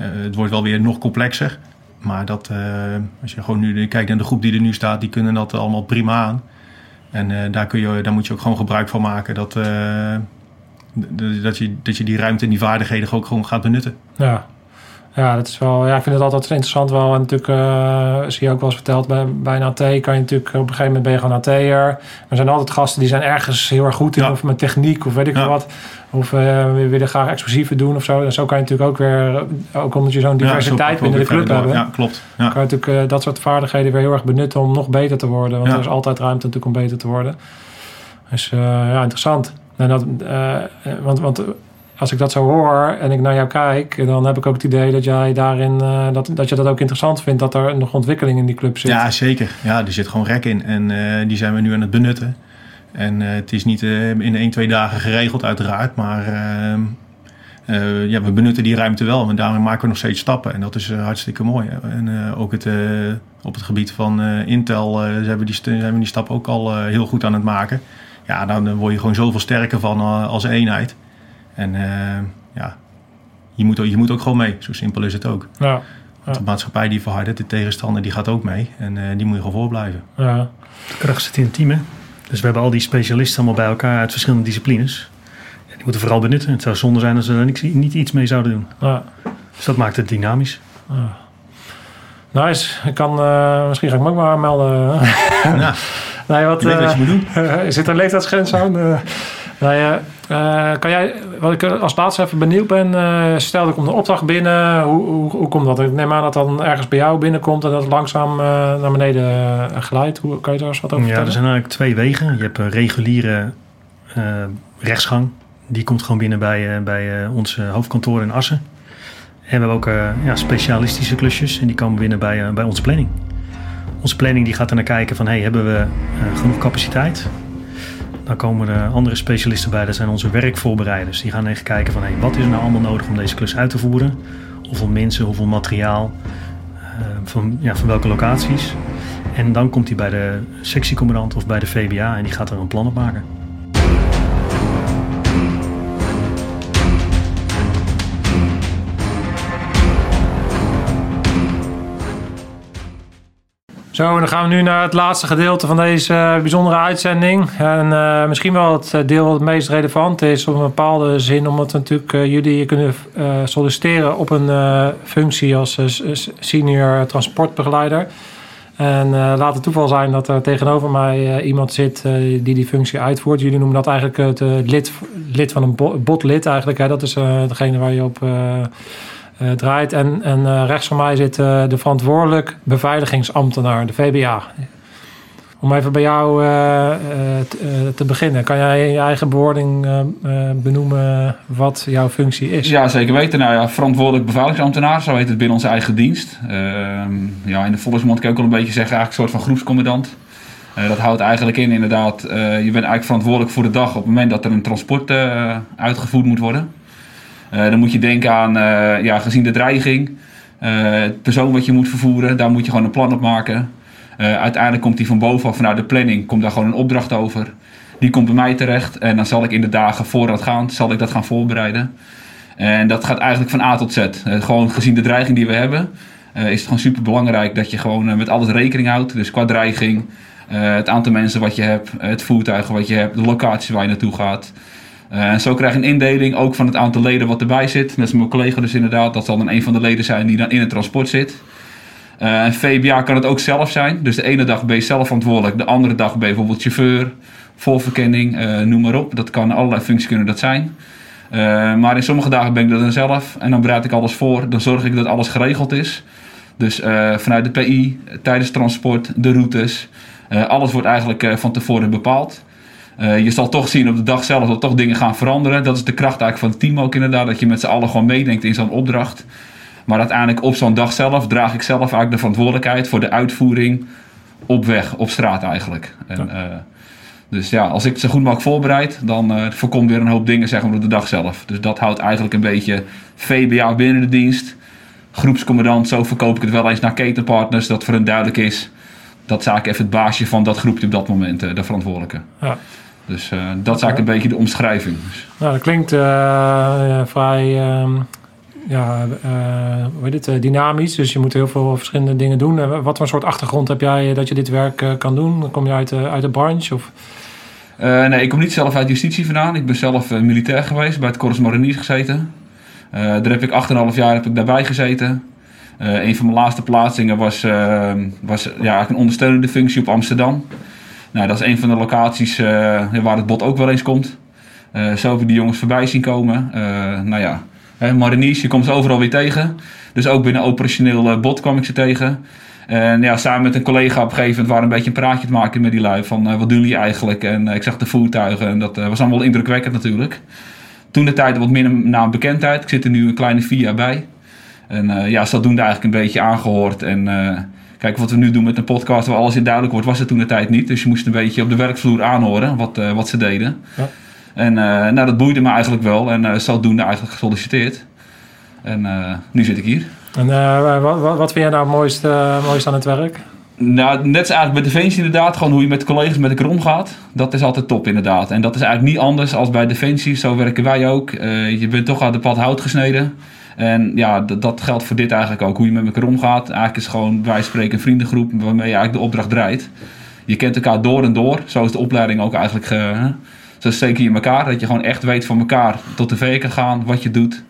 Uh, het wordt wel weer nog complexer. Maar dat, als je gewoon nu kijkt naar de groep die er nu staat, die kunnen dat allemaal prima aan. En daar, kun je, daar moet je ook gewoon gebruik van maken. Dat, dat, je, dat je die ruimte en die vaardigheden ook gewoon gaat benutten. Ja, ja, dat is wel, ja, ik vind het altijd interessant wel. En natuurlijk, uh, zie je ook wel eens verteld, bij, bij een AT kan je natuurlijk op een gegeven moment ben je gewoon AT'er. Er zijn altijd gasten die zijn ergens heel erg goed in, of met techniek of weet ik ja. wat. Of uh, we willen graag explosieven doen of zo. En zo kan je natuurlijk ook weer, ook omdat je zo'n diversiteit binnen de club hebt. Ja, klopt. Ja. Kan je natuurlijk uh, dat soort vaardigheden weer heel erg benutten om nog beter te worden. Want er is altijd ruimte natuurlijk om beter te worden. Dus ja, interessant. En dat, want, want als ik dat zo hoor en ik naar jou kijk, dan heb ik ook het idee dat jij daarin, uh, dat, dat je dat ook interessant vindt, dat er nog ontwikkeling in die club zit. Ja, zeker. Ja, er zit gewoon rek in en uh, die zijn we nu aan het benutten. En uh, het is niet in één, twee dagen geregeld uiteraard, maar ja, we benutten die ruimte wel. En daarmee maken we nog steeds stappen en dat is hartstikke mooi. En ook het, op het gebied van Intel zijn, we die, zijn we die stap ook al heel goed aan het maken. Ja, dan word je gewoon zoveel sterker van als eenheid. En uh, ja, je moet, je moet ook gewoon mee. Zo simpel is het ook. Ja. Want de maatschappij die verhardert, de tegenstander die gaat ook mee. En uh, die moet je gewoon voorblijven. Ja. De kracht zit in het team, hè? Dus we hebben al die specialisten allemaal bij elkaar uit verschillende disciplines. Ja, die moeten vooral benutten. Het zou zonde zijn als ze er niks, niet iets mee zouden doen. Ja. Dus dat maakt het dynamisch. Ja. Nice. Ik kan, uh, misschien ga ik me ook maar melden. Ja. [LAUGHS] nee, wat, je wat je moet doen. [LAUGHS] zit er een leeftijdsgrens aan? [LAUGHS] Nou ja, uh, kan jij, wat ik als laatste even benieuwd ben, uh, stel ik om de opdracht binnen, hoe, hoe, hoe komt dat? Ik neem aan dat dan ergens bij jou binnenkomt en dat het langzaam uh, naar beneden glijdt. Hoe kan je daar eens wat over ja, vertellen? er zijn eigenlijk twee wegen. Je hebt een reguliere rechtsgang. Die komt gewoon binnen bij, bij ons hoofdkantoor in Assen. En we hebben ook ja, specialistische klusjes en die komen binnen bij, bij onze planning. Onze planning die gaat er naar kijken van, hey, hebben we genoeg capaciteit? Dan komen er andere specialisten bij, dat zijn onze werkvoorbereiders. Die gaan even kijken van hey, wat is er nou allemaal nodig om deze klus uit te voeren. Hoeveel mensen, hoeveel materiaal, uh, van, ja, van welke locaties. En dan komt hij bij de sectiecommandant of bij de VBA en die gaat er een plan op maken. Zo, dan gaan we nu naar het laatste gedeelte van deze uh, bijzondere uitzending. En uh, misschien wel het eh, deel wat het meest relevant is op een bepaalde zin, omdat natuurlijk uh, jullie kunnen solliciteren op een functie als senior transportbegeleider. En laat het toeval zijn dat er tegenover mij iemand zit die die functie uitvoert. Jullie noemen dat eigenlijk het lid, lid van een botlid eigenlijk. Hè? Dat is degene waar je op uh, draait. En, en uh, rechts van mij zit de verantwoordelijk beveiligingsambtenaar, de VBA. Om even bij jou te, te, beginnen. Kan jij in je eigen bewoording benoemen wat jouw functie is? Ja, zeker weten. Nou ja, verantwoordelijk beveiligingsambtenaar, zo heet het binnen onze eigen dienst. Ehm, ja, in de volksmond kan ik ook al een beetje zeggen, eigenlijk een soort van groepscommandant. dat houdt eigenlijk in, inderdaad, je bent eigenlijk verantwoordelijk voor de dag op het moment dat er een transport uitgevoerd moet worden. Eh, dan moet je denken aan, eh, ja, gezien de dreiging, eh, het persoon wat je moet vervoeren, daar moet je gewoon een plan op maken. uiteindelijk komt die van bovenaf vanuit de planning, komt daar gewoon een opdracht over. Die komt bij mij terecht en dan zal ik in de dagen voorafgaand, zal ik dat gaan voorbereiden. En dat gaat eigenlijk van A tot Z. gewoon gezien de dreiging die we hebben, is het gewoon super belangrijk dat je gewoon met alles rekening houdt. Dus qua dreiging, het aantal mensen wat je hebt, het voertuig wat je hebt, de locatie waar je naartoe gaat. Eh, zo krijg je een indeling ook van het aantal leden wat erbij zit. Net als mijn collega dus inderdaad. Dat zal dan een van de leden zijn die dan in het transport zit. En VBA kan het ook zelf zijn. Dus de ene dag ben je zelf verantwoordelijk. De andere dag ben je bijvoorbeeld chauffeur, volverkenning, uh, noem maar op. Dat kan allerlei functies kunnen dat zijn. maar in sommige dagen ben ik dat dan zelf. En dan bereid ik alles voor. Dan zorg ik dat alles geregeld is. Dus vanuit de PI, tijdens transport, de routes. alles wordt eigenlijk van tevoren bepaald. Uh, je zal toch zien op de dag zelf dat toch dingen gaan veranderen. Dat is de kracht eigenlijk van het team ook inderdaad. Dat je met z'n allen gewoon meedenkt in zo'n opdracht. Maar uiteindelijk op zo'n dag zelf draag ik zelf eigenlijk de verantwoordelijkheid voor de uitvoering op weg, op straat eigenlijk. En, uh, dus ja, als ik het zo goed mogelijk voorbereid, dan uh, voorkomt weer een hoop dingen zeg maar, op de dag zelf. Dus dat houdt eigenlijk een beetje VBA binnen de dienst. Groepscommandant, zo verkoop ik het wel eens naar ketenpartners, dat voor hen duidelijk is. Dat is eigenlijk even het baasje van dat groepje op dat moment, de verantwoordelijke. Ja. Dus uh, dat is eigenlijk een beetje de omschrijving. Nou, dat klinkt uh, vrij uh, ja, hoe heet het, dynamisch. Dus je moet heel veel verschillende dingen doen. wat voor soort achtergrond heb jij dat je dit werk kan doen? Kom je uit, uit de branche? Of? nee, ik kom niet zelf uit justitie vandaan. Ik ben zelf militair geweest, bij het Corps Mariniers gezeten. daar heb ik 8,5 jaar heb ik daarbij gezeten. een van mijn laatste plaatsingen was, was ja, een ondersteunende functie op Amsterdam. Nou, dat is een van de locaties uh, waar het bot ook wel eens komt. Uh, heb ik die jongens voorbij zien komen. Uh, nou ja, hè, je komt ze overal weer tegen. Dus ook binnen operationeel bot kwam ik ze tegen. En ja, samen met een collega op een gegeven moment waren een beetje een praatje te maken met die lui. Van wat doen jullie eigenlijk? En ik zag de voertuigen en dat was allemaal indrukwekkend natuurlijk. toen de tijd wat minder naam bekendheid. Ik zit er nu een kleine vier jaar bij. En uh, ja, zodoende eigenlijk een beetje aangehoord. En kijk, wat we nu doen met een podcast waar alles in duidelijk wordt, was het toen de tijd niet. Dus je moest een beetje op de werkvloer aanhoren wat, wat ze deden. Ja. En nou, dat boeide me eigenlijk wel. En zodoende eigenlijk gesolliciteerd. En nu zit ik hier. En wat, wat, wat vind jij nou het mooiste, mooiste aan het werk? Nou, net eigenlijk bij Defensie inderdaad. Gewoon hoe je met collega's met elkaar omgaat. Dat is altijd top inderdaad. En dat is eigenlijk niet anders als bij Defensie. Zo werken wij ook. Uh, je bent toch uit de pad hout gesneden. En ja, dat geldt voor dit eigenlijk ook. Hoe je met elkaar omgaat. Eigenlijk is gewoon, wij spreken een vriendengroep waarmee je eigenlijk de opdracht draait. Je kent elkaar door en door. Zo is de opleiding ook eigenlijk. Uh, zo steken je in elkaar. Dat je gewoon echt weet van elkaar tot de V kan gaan. Wat je doet.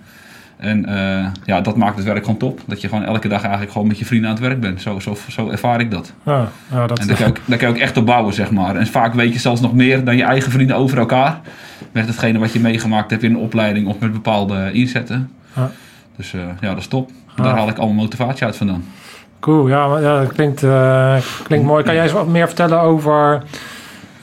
En uh, ja, dat maakt het werk gewoon top. Dat je gewoon elke dag eigenlijk gewoon met je vrienden aan het werk bent. Zo, zo, zo ervaar ik dat. Ja, ja, dat en daar kan, je, daar kan je ook echt op bouwen, zeg maar. En vaak weet je zelfs nog meer dan je eigen vrienden over elkaar. Met hetgene wat je meegemaakt hebt in een opleiding of met bepaalde inzetten. Ja. Dus uh, ja, dat is top. Daar haal ik allemaal motivatie uit vandaan. Cool, ja, ja dat klinkt, uh, klinkt mooi. Kan jij eens wat meer vertellen over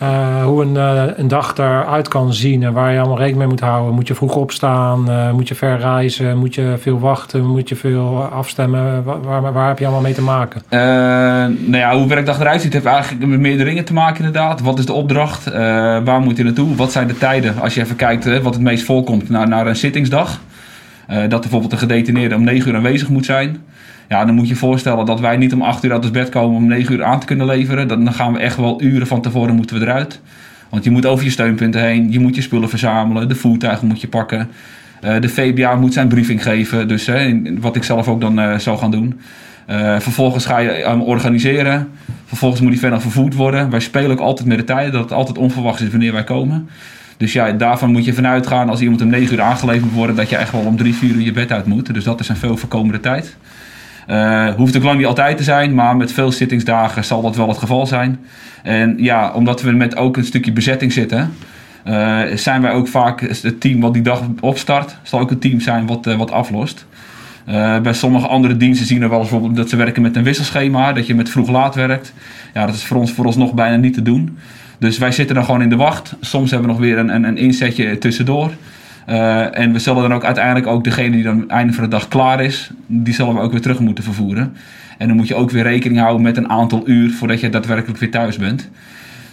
uh, hoe een, een dag eruit kan zien en waar je allemaal rekening mee moet houden. Moet je vroeg opstaan? Moet je ver reizen? Moet je veel wachten? Moet je veel afstemmen? Waar, waar, waar heb je allemaal mee te maken? nou ja, hoe werkdag eruit ziet heeft eigenlijk met meerdere dingen te maken inderdaad. Wat is de opdracht? waar moet je naartoe? Wat zijn de tijden? Als je even kijkt wat het meest voorkomt naar, naar een zittingsdag. Dat bijvoorbeeld een gedetineerde om 9 uur aanwezig moet zijn. Ja, dan moet je je voorstellen dat wij niet om 8 uur uit ons bed komen om 9 uur aan te kunnen leveren. Dan gaan we echt wel uren van tevoren moeten we eruit. Want je moet over je steunpunten heen, je moet je spullen verzamelen, de voertuigen moet je pakken. Uh, de VBA moet zijn briefing geven, dus wat ik zelf ook dan uh, zou gaan doen. Vervolgens ga je hem organiseren. Vervolgens moet hij verder vervoerd worden. Wij spelen ook altijd met de tijden, dat het altijd onverwachts is wanneer wij komen. Dus ja, daarvan moet je vanuit gaan als iemand om 9 uur aangeleverd wordt, dat je echt wel om 3, 4 uur je bed uit moet. Dus dat is een veel voorkomende tijd. Uh, hoeft ook lang niet altijd te zijn, maar met veel zittingsdagen zal dat wel het geval zijn. En ja, omdat we met ook een stukje bezetting zitten, uh, zijn wij ook vaak het team wat die dag opstart, zal ook een team zijn wat, uh, wat aflost. bij sommige andere diensten zien we wel bijvoorbeeld dat ze werken met een wisselschema, dat je met vroeg-laat werkt. Ja, dat is voor ons vooralsnog bijna niet te doen. Dus wij zitten dan gewoon in de wacht. Soms hebben we nog weer een, een, een inzetje tussendoor. Uh, en we zullen dan ook uiteindelijk ook degene die dan einde van de dag klaar is, die zullen we ook weer terug moeten vervoeren. En dan moet je ook weer rekening houden met een aantal uur voordat je daadwerkelijk weer thuis bent.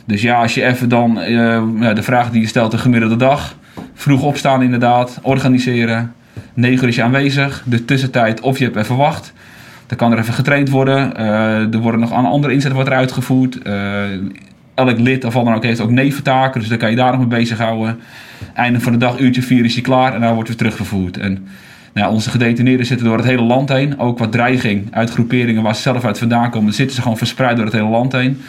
Dus ja, als je even dan uh, de vraag die je stelt, de gemiddelde dag, vroeg opstaan inderdaad, organiseren, 9 uur is je aanwezig, de tussentijd of je hebt even wacht. Dan kan er even getraind worden. Uh, er worden nog aan andere inzetten wordt er uitgevoerd elk lid of dan ook heeft ook neventaken. Dus dan kan je daar nog mee bezighouden. Einde van de dag, uurtje vier is hij klaar en dan wordt weer teruggevoerd. En nou, onze gedetineerden zitten door het hele land heen. Ook wat dreiging uit groeperingen waar ze zelf uit vandaan komen, zitten ze gewoon verspreid door het hele land heen.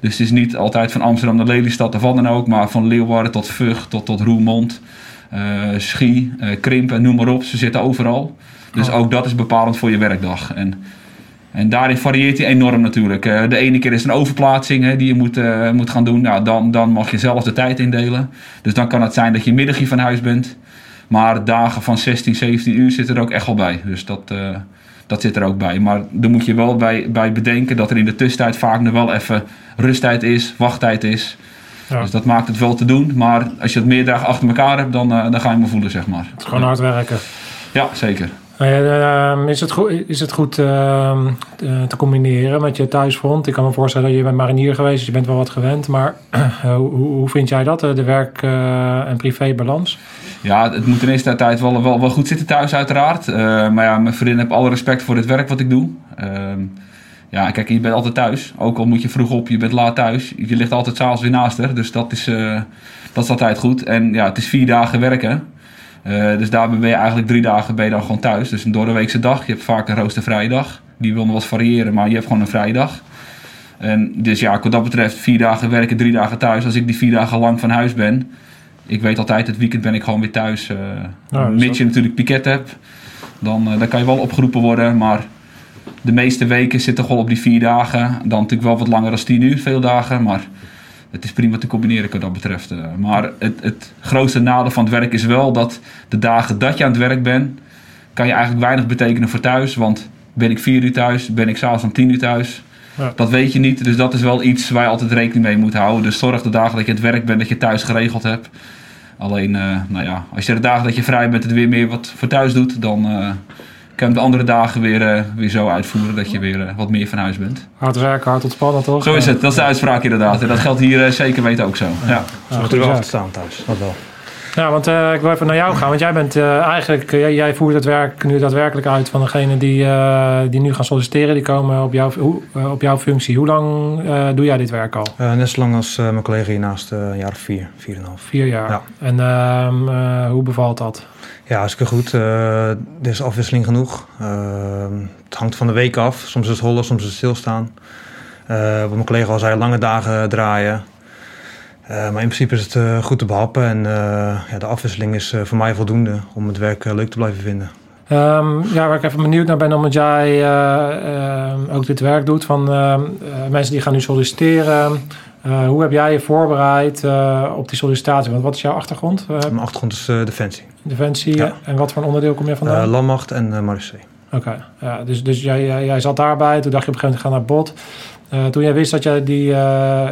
Dus het is niet altijd van Amsterdam naar Lelystad of wat dan ook, maar van Leeuwarden tot Vught tot, tot Roermond, uh, Schie, uh, Krimpen, noem maar op. Ze zitten overal. Dus oh. ook dat is bepalend voor je werkdag. En en daarin varieert hij enorm natuurlijk. Uh, de ene keer is een overplaatsing hè, die je moet, uh, moet gaan doen. Nou, dan, dan mag je zelf de tijd indelen. Dus dan kan het zijn dat je middagje van huis bent. Maar dagen van 16, 17 uur zitten er ook echt wel bij. Dus dat, uh, dat zit er ook bij. Maar dan moet je wel bij, bij bedenken dat er in de tussentijd vaak nog wel even rusttijd is, wachttijd is. Ja. Dus dat maakt het wel te doen. Maar als je het meer dagen achter elkaar hebt, dan, dan ga je me voelen, zeg maar. Het is gewoon hard werken. Ja, zeker. Uh, is het goed, is het goed te combineren met je thuisfront? Ik kan me voorstellen dat je bent marinier geweest, dus je bent wel wat gewend. Maar [CLEARS THROAT] hoe, vind jij dat, de werk- en privébalans? Ja, het moet in eerste tijd wel, wel, goed zitten thuis uiteraard. maar ja, mijn vriendin heb alle respect voor het werk wat ik doe. Ehm, ja, kijk, je bent altijd thuis. Ook al moet je vroeg op, je bent laat thuis. Je ligt altijd s'avonds weer naast haar. Dus dat is, dat is altijd goed. En ja, het is vier dagen werken. Uh, dus daar ben je eigenlijk drie dagen ben je dan gewoon thuis. Dus een doordeweekse dag. Je hebt vaak een roostervrije dag. Die wil nog wat variëren, maar je hebt gewoon een vrije dag. En dus ja, wat dat betreft, vier dagen werken, drie dagen thuis. Als ik die vier dagen lang van huis ben, ik weet altijd, het weekend ben ik gewoon weer thuis. Uh, nou, mits je natuurlijk piket hebt, dan, uh, dan kan je wel opgeroepen worden. Maar de meeste weken zit toch wel op die vier dagen. Dan natuurlijk wel wat langer dan tien uur, veel dagen. Maar het is prima te combineren wat dat betreft. Eh. Maar het, het grootste nadeel van het werk is wel dat de dagen dat je aan het werk bent, kan je eigenlijk weinig betekenen voor thuis. Want ben ik vier uur thuis, ben ik s'avonds om tien uur thuis. Ja. Dat weet je niet, dus dat is wel iets waar je altijd rekening mee moet houden. Dus zorg de dagen dat je het werk bent, dat je thuis geregeld hebt. Alleen, nou ja, als je de dagen dat je vrij bent het weer meer wat voor thuis doet, dan kan je de andere dagen weer, weer zo uitvoeren dat je weer wat meer van huis bent. Hard werken, hard ontspannen toch? Zo is het, dat is de uitspraak inderdaad. En dat geldt hier zeker weten ook zo. Ja. Ja. Er wel te staan thuis, dat wel. Ja, want uh, ik wil even naar jou gaan. Want jij bent uh, eigenlijk, uh, jij voert het werk nu daadwerkelijk uit van degene die, die nu gaan solliciteren. Die komen op, jou, op jouw functie. Hoe lang doe jij dit werk al? net zo lang als mijn collega hiernaast, een jaar of vier, vier en half. Vier jaar. Ja. En ehm, hoe bevalt dat? Ja, hartstikke goed. er is afwisseling genoeg. Ehm, het hangt van de week af. Soms is het hollen, soms is het stilstaan. wat mijn collega al zei, lange dagen draaien. Uh, maar in principe is het uh, goed te behappen en uh, ja, de afwisseling is voor mij voldoende om het werk leuk te blijven vinden. Um, ja, waar ik even benieuwd naar ben, omdat jij ook dit werk doet van mensen die gaan nu solliciteren. Hoe heb jij je voorbereid op die sollicitatie? Want wat is jouw achtergrond? Mijn achtergrond is Defensie. Defensie, ja. en wat voor een onderdeel kom je vandaan? Landmacht en uh, Marseille. Oké, ja, dus, dus jij, jij zat daarbij, toen dacht je op een gegeven moment, ga naar. Uh, toen jij wist dat je die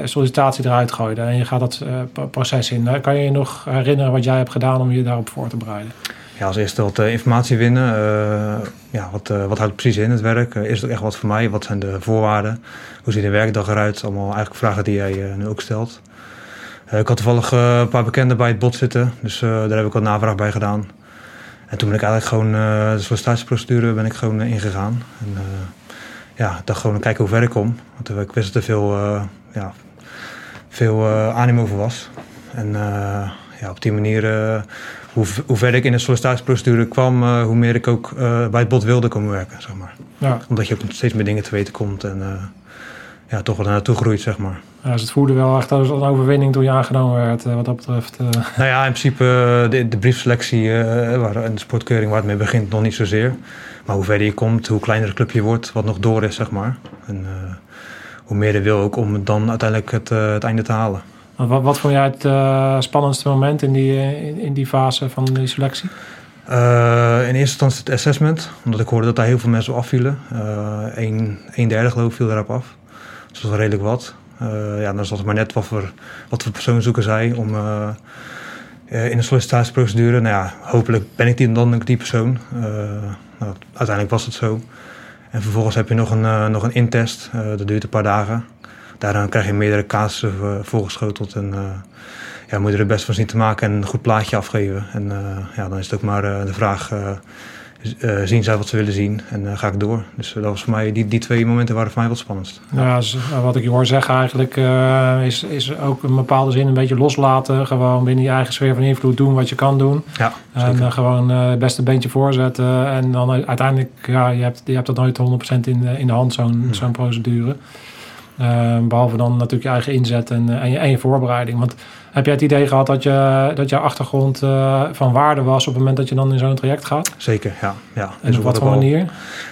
sollicitatie eruit gooide en je gaat dat proces in, kan je je nog herinneren wat jij hebt gedaan om je daarop voor te bereiden? Ja, als eerste wat informatie winnen. ja, wat, wat houdt precies in het werk? is het echt wat voor mij? Wat zijn de voorwaarden? Hoe ziet de werkdag eruit? Allemaal eigenlijk vragen die jij nu ook stelt. ik had toevallig een paar bekenden bij het bot zitten, dus daar heb ik wat navraag bij gedaan. En toen ben ik eigenlijk gewoon de sollicitatieprocedure ben ik gewoon ingegaan. En, ja, ik dacht gewoon kijken hoe ver ik kom. Want ik wist dat er veel, uh, ja, veel uh, animo voor was. En uh, ja, op die manier, hoe, hoe verder ik in de sollicitatieprocedure kwam, hoe meer ik ook bij het bod wilde komen werken, zeg maar. Ja. Omdat je ook steeds meer dingen te weten komt en ja, toch wel naartoe groeit, zeg maar. Ja, dus het voerde wel echt als een overwinning toen je aangenomen werd, wat dat betreft. Nou ja, in principe de, de briefselectie waar, en de sportkeuring waar het mee begint, nog niet zozeer. Maar hoe verder je komt, hoe kleiner het clubje wordt, wat nog door is, zeg maar. En hoe meer je wil ook om dan uiteindelijk het, het einde te halen. Wat, wat vond jij het uh, spannendste moment in die, in, die fase van die selectie? in eerste instantie het assessment, omdat ik hoorde dat daar heel veel mensen afvielen. een, een derde geloof ik viel daarop af. Dus dat was redelijk wat. ja, dan zat maar net wat voor, wat voor persoon zoeken zij om in de sollicitatieprocedure. Nou ja, hopelijk ben ik die, dan die persoon. Nou, uiteindelijk was het zo. En vervolgens heb je nog een, nog een intest. Dat duurt een paar dagen. Daarna krijg je meerdere casussen uh, voorgeschoteld. En ja, moet je er best van zien te maken en een goed plaatje afgeven. En ja, dan is het ook maar de vraag uh, zien zij wat ze willen zien en uh, ga ik door. Dus uh, dat was voor mij, die, die twee momenten waren voor mij wat spannendst. Ja, dus, wat ik je hoor zeggen eigenlijk is, is ook in een bepaalde zin een beetje loslaten. Gewoon binnen je eigen sfeer van invloed doen wat je kan doen. Ja, en gewoon het beste beentje voorzetten. En dan uiteindelijk, ja, je hebt, je hebt dat nooit 100% in, in de hand, zo'n hmm. zo'n procedure. Behalve dan natuurlijk je eigen inzet en, en, je, en je voorbereiding. Want heb jij het idee gehad dat, je, dat jouw achtergrond uh, van waarde was op het moment dat je dan in zo'n traject gaat? Zeker, ja. ja. En dus op wat voor manier?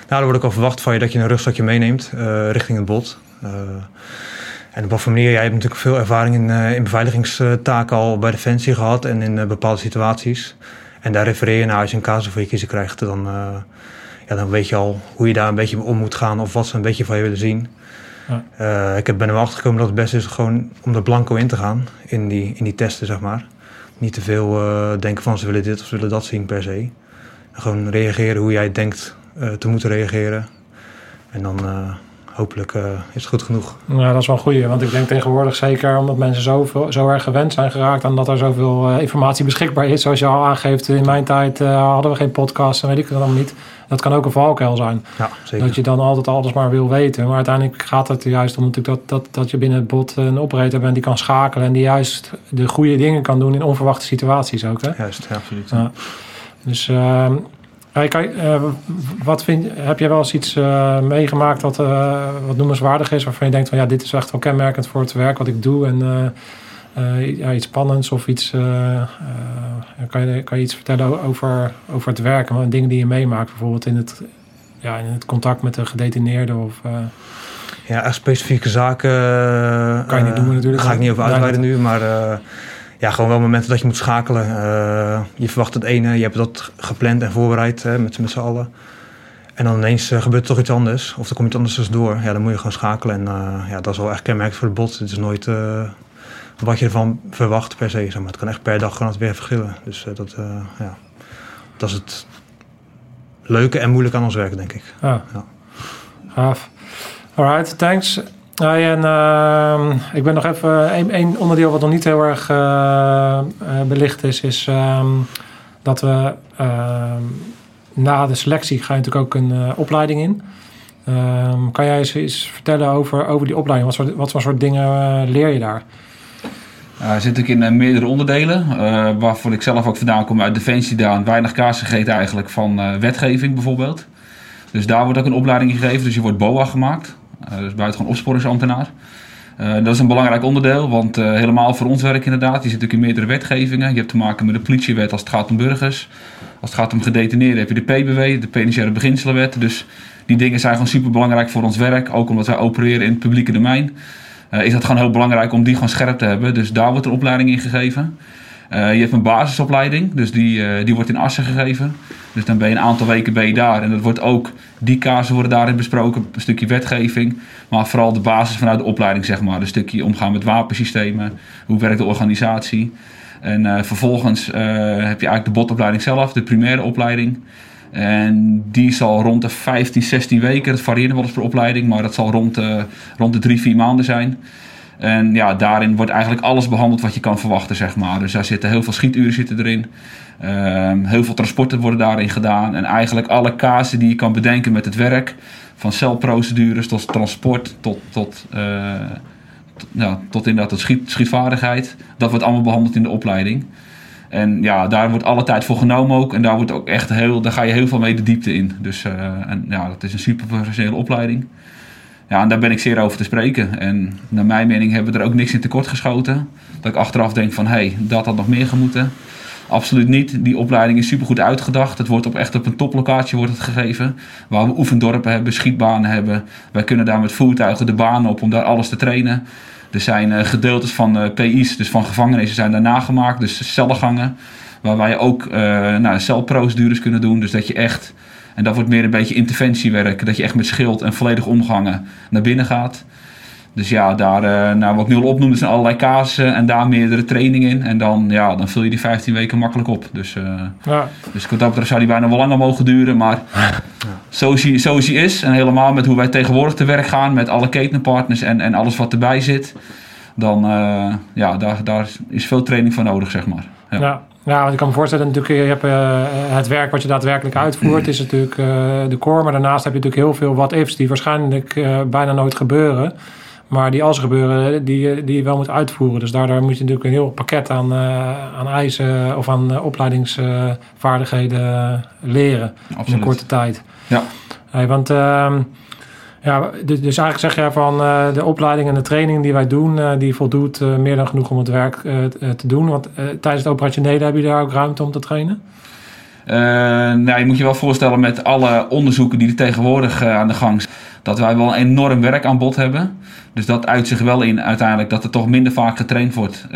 nou, er wordt ook al verwacht van je dat je een rugzakje meeneemt uh, richting het bot. En op wat voor manier? Jij hebt natuurlijk veel ervaring in, in beveiligingstaken al bij Defensie gehad en in bepaalde situaties. En daar refereer je naar als je een casus voor je kiezen krijgt. Dan, ja, dan weet je al hoe je daar een beetje om moet gaan of wat ze een beetje van je willen zien. Uh, ik ben er wel achter gekomen dat het beste is gewoon om er blanco in te gaan. In die, in die testen, zeg maar. Niet te veel uh, denken van ze willen dit of ze willen dat zien per se. Gewoon reageren hoe jij denkt uh, te moeten reageren. En dan hopelijk is het goed genoeg. Ja, dat is wel een goeie. Want ik denk tegenwoordig zeker omdat mensen zo, zo erg gewend zijn geraakt... aan dat er zoveel informatie beschikbaar is. Zoals je al aangeeft, in mijn tijd hadden we geen podcast en weet ik het allemaal niet dat kan ook een valkuil zijn. Ja, zeker. Dat je dan altijd alles maar wil weten. Maar uiteindelijk gaat het juist om natuurlijk dat, dat, dat je binnen het bot een operator bent die kan schakelen. En die juist de goede dingen kan doen in onverwachte situaties ook. Hè? Juist, ja, absoluut. Ja. Dus uh, wat vind, heb jij wel eens iets uh, meegemaakt wat, uh, wat noemenswaardig is? Waarvan je denkt van ja, dit is echt wel kenmerkend voor het werk wat ik doe. En ja, iets spannends of iets. Kan, je, kan je iets vertellen over, over het werken, en dingen die je meemaakt, bijvoorbeeld in het, ja, in het contact met de gedetineerde of. ja, echt specifieke zaken. kan je niet doen natuurlijk. Daar ga ik niet over uitweiden nu, maar ja, gewoon wel momenten dat je moet schakelen. je verwacht het ene, je hebt dat gepland en voorbereid met, met z'n allen. En dan ineens gebeurt er toch iets anders, of er komt iets anders door. Ja, dan moet je gewoon schakelen. En ja, dat is wel echt kenmerkend voor het bot. Het is nooit wat je ervan verwacht per se. Zeg maar. Het kan echt per dag het weer verschillen. Dus dat, ja, dat is het leuke en moeilijke aan ons werk, denk ik. Ja. ja. Gaaf. Alright, thanks. En uh, ik ben nog even... Een, onderdeel wat nog niet heel erg uh, belicht is... is um, dat we ehm, na de selectie ga je natuurlijk ook een uh, opleiding in. Kan jij eens, eens, vertellen over, over die opleiding? Wat, wat voor soort dingen leer je daar? Uh, zit ik in meerdere onderdelen, waarvoor ik zelf ook vandaan kom uit Defensie daar. Weinig kaas gegeten eigenlijk van wetgeving bijvoorbeeld. Dus daar wordt ook een opleiding gegeven. Dus je wordt BOA gemaakt. Uh, dus buitengewoon opsporingsambtenaar. Uh, dat is een belangrijk onderdeel, want uh, helemaal voor ons werk inderdaad. Je zit natuurlijk in meerdere wetgevingen. Je hebt te maken met de politiewet als het gaat om burgers. Als het gaat om gedetineerden heb je de PBW, de Penitentiaire Beginselenwet. Dus die dingen zijn gewoon super belangrijk voor ons werk. Ook omdat wij opereren in het publieke domein. is dat gewoon heel belangrijk om die gewoon scherp te hebben. Dus daar wordt een opleiding in gegeven. Je hebt een basisopleiding, dus die, die wordt in Assen gegeven. Dus dan ben je een aantal weken ben je daar. En dat wordt ook, die kaarsen worden daarin besproken, een stukje wetgeving. Maar vooral de basis vanuit de opleiding, zeg maar. Een stukje omgaan met wapensystemen, hoe werkt de organisatie. En uh, vervolgens heb je eigenlijk de botopleiding zelf, de primaire opleiding. En die zal rond de 15, 16 weken, het varieert wel eens per opleiding, maar dat zal rond, rond de 3, 4 maanden zijn. En ja, daarin wordt eigenlijk alles behandeld wat je kan verwachten, zeg maar. Dus daar zitten heel veel schieturen zitten erin. Um, heel veel transporten worden daarin gedaan. En eigenlijk alle kaarsen die je kan bedenken met het werk. Van celprocedures tot transport tot, tot, uh, ja, tot inderdaad tot schiet, schietvaardigheid. Dat wordt allemaal behandeld in de opleiding. En ja, daar wordt alle tijd voor genomen ook. En daar, wordt ook echt heel, daar ga je heel veel mee de diepte in. Dus uh, en, ja, dat is een super professionele opleiding. Ja, en daar ben ik zeer over te spreken. En naar mijn mening hebben we er ook niks in tekort geschoten. Dat ik achteraf denk van, hé, hey, dat had nog meer gemoeten. Absoluut niet. Die opleiding is supergoed uitgedacht. Het wordt op echt op een toplocatie wordt het gegeven. Waar we oefendorpen hebben, schietbanen hebben. Wij kunnen daar met voertuigen de banen op om daar alles te trainen. Er zijn uh, gedeeltes van uh, PI's, dus van gevangenissen, zijn daar nagemaakt. Dus cellengangen. Waar wij ook uh, nou, celprocedures kunnen doen. Dus dat je echt en dat wordt meer een beetje interventiewerk. Dat je echt met schild en volledig omgangen naar binnen gaat. Dus ja, daar, uh, nou, wat ik nu al opnoemde, zijn allerlei casussen en daar meerdere trainingen in. En dan, ja, dan vul je die 15 weken makkelijk op. Dus, uh, ja. dus dat betreft zou die bijna wel langer mogen duren. Maar ja. zoals, hij, zoals hij is, en helemaal met hoe wij tegenwoordig te werk gaan, met alle ketenpartners en, en alles wat erbij zit, dan uh, ja, daar, daar is veel training voor nodig, zeg maar. Ja. ja. Ja, want ik kan me voorstellen, natuurlijk, je hebt uh, het werk wat je daadwerkelijk uitvoert, is natuurlijk uh, de core. Maar daarnaast heb je natuurlijk heel veel what-ifs die waarschijnlijk uh, bijna nooit gebeuren. Maar die als ze gebeuren, die, die je wel moet uitvoeren. Dus daardoor moet je natuurlijk een heel pakket aan, aan eisen of aan opleidingsvaardigheden leren Absoluut. in een korte tijd. Ja. Hey, want ehm, ja, dus, eigenlijk zeg jij van uh, de opleiding en de training die wij doen, uh, die voldoet uh, meer dan genoeg om het werk te doen. Want tijdens het operationele heb je daar ook ruimte om te trainen? nou, je moet je wel voorstellen met alle onderzoeken die er tegenwoordig aan de gang zijn, dat wij wel een enorm werk aan bod hebben. Dus dat uit zich wel in uiteindelijk dat er toch minder vaak getraind wordt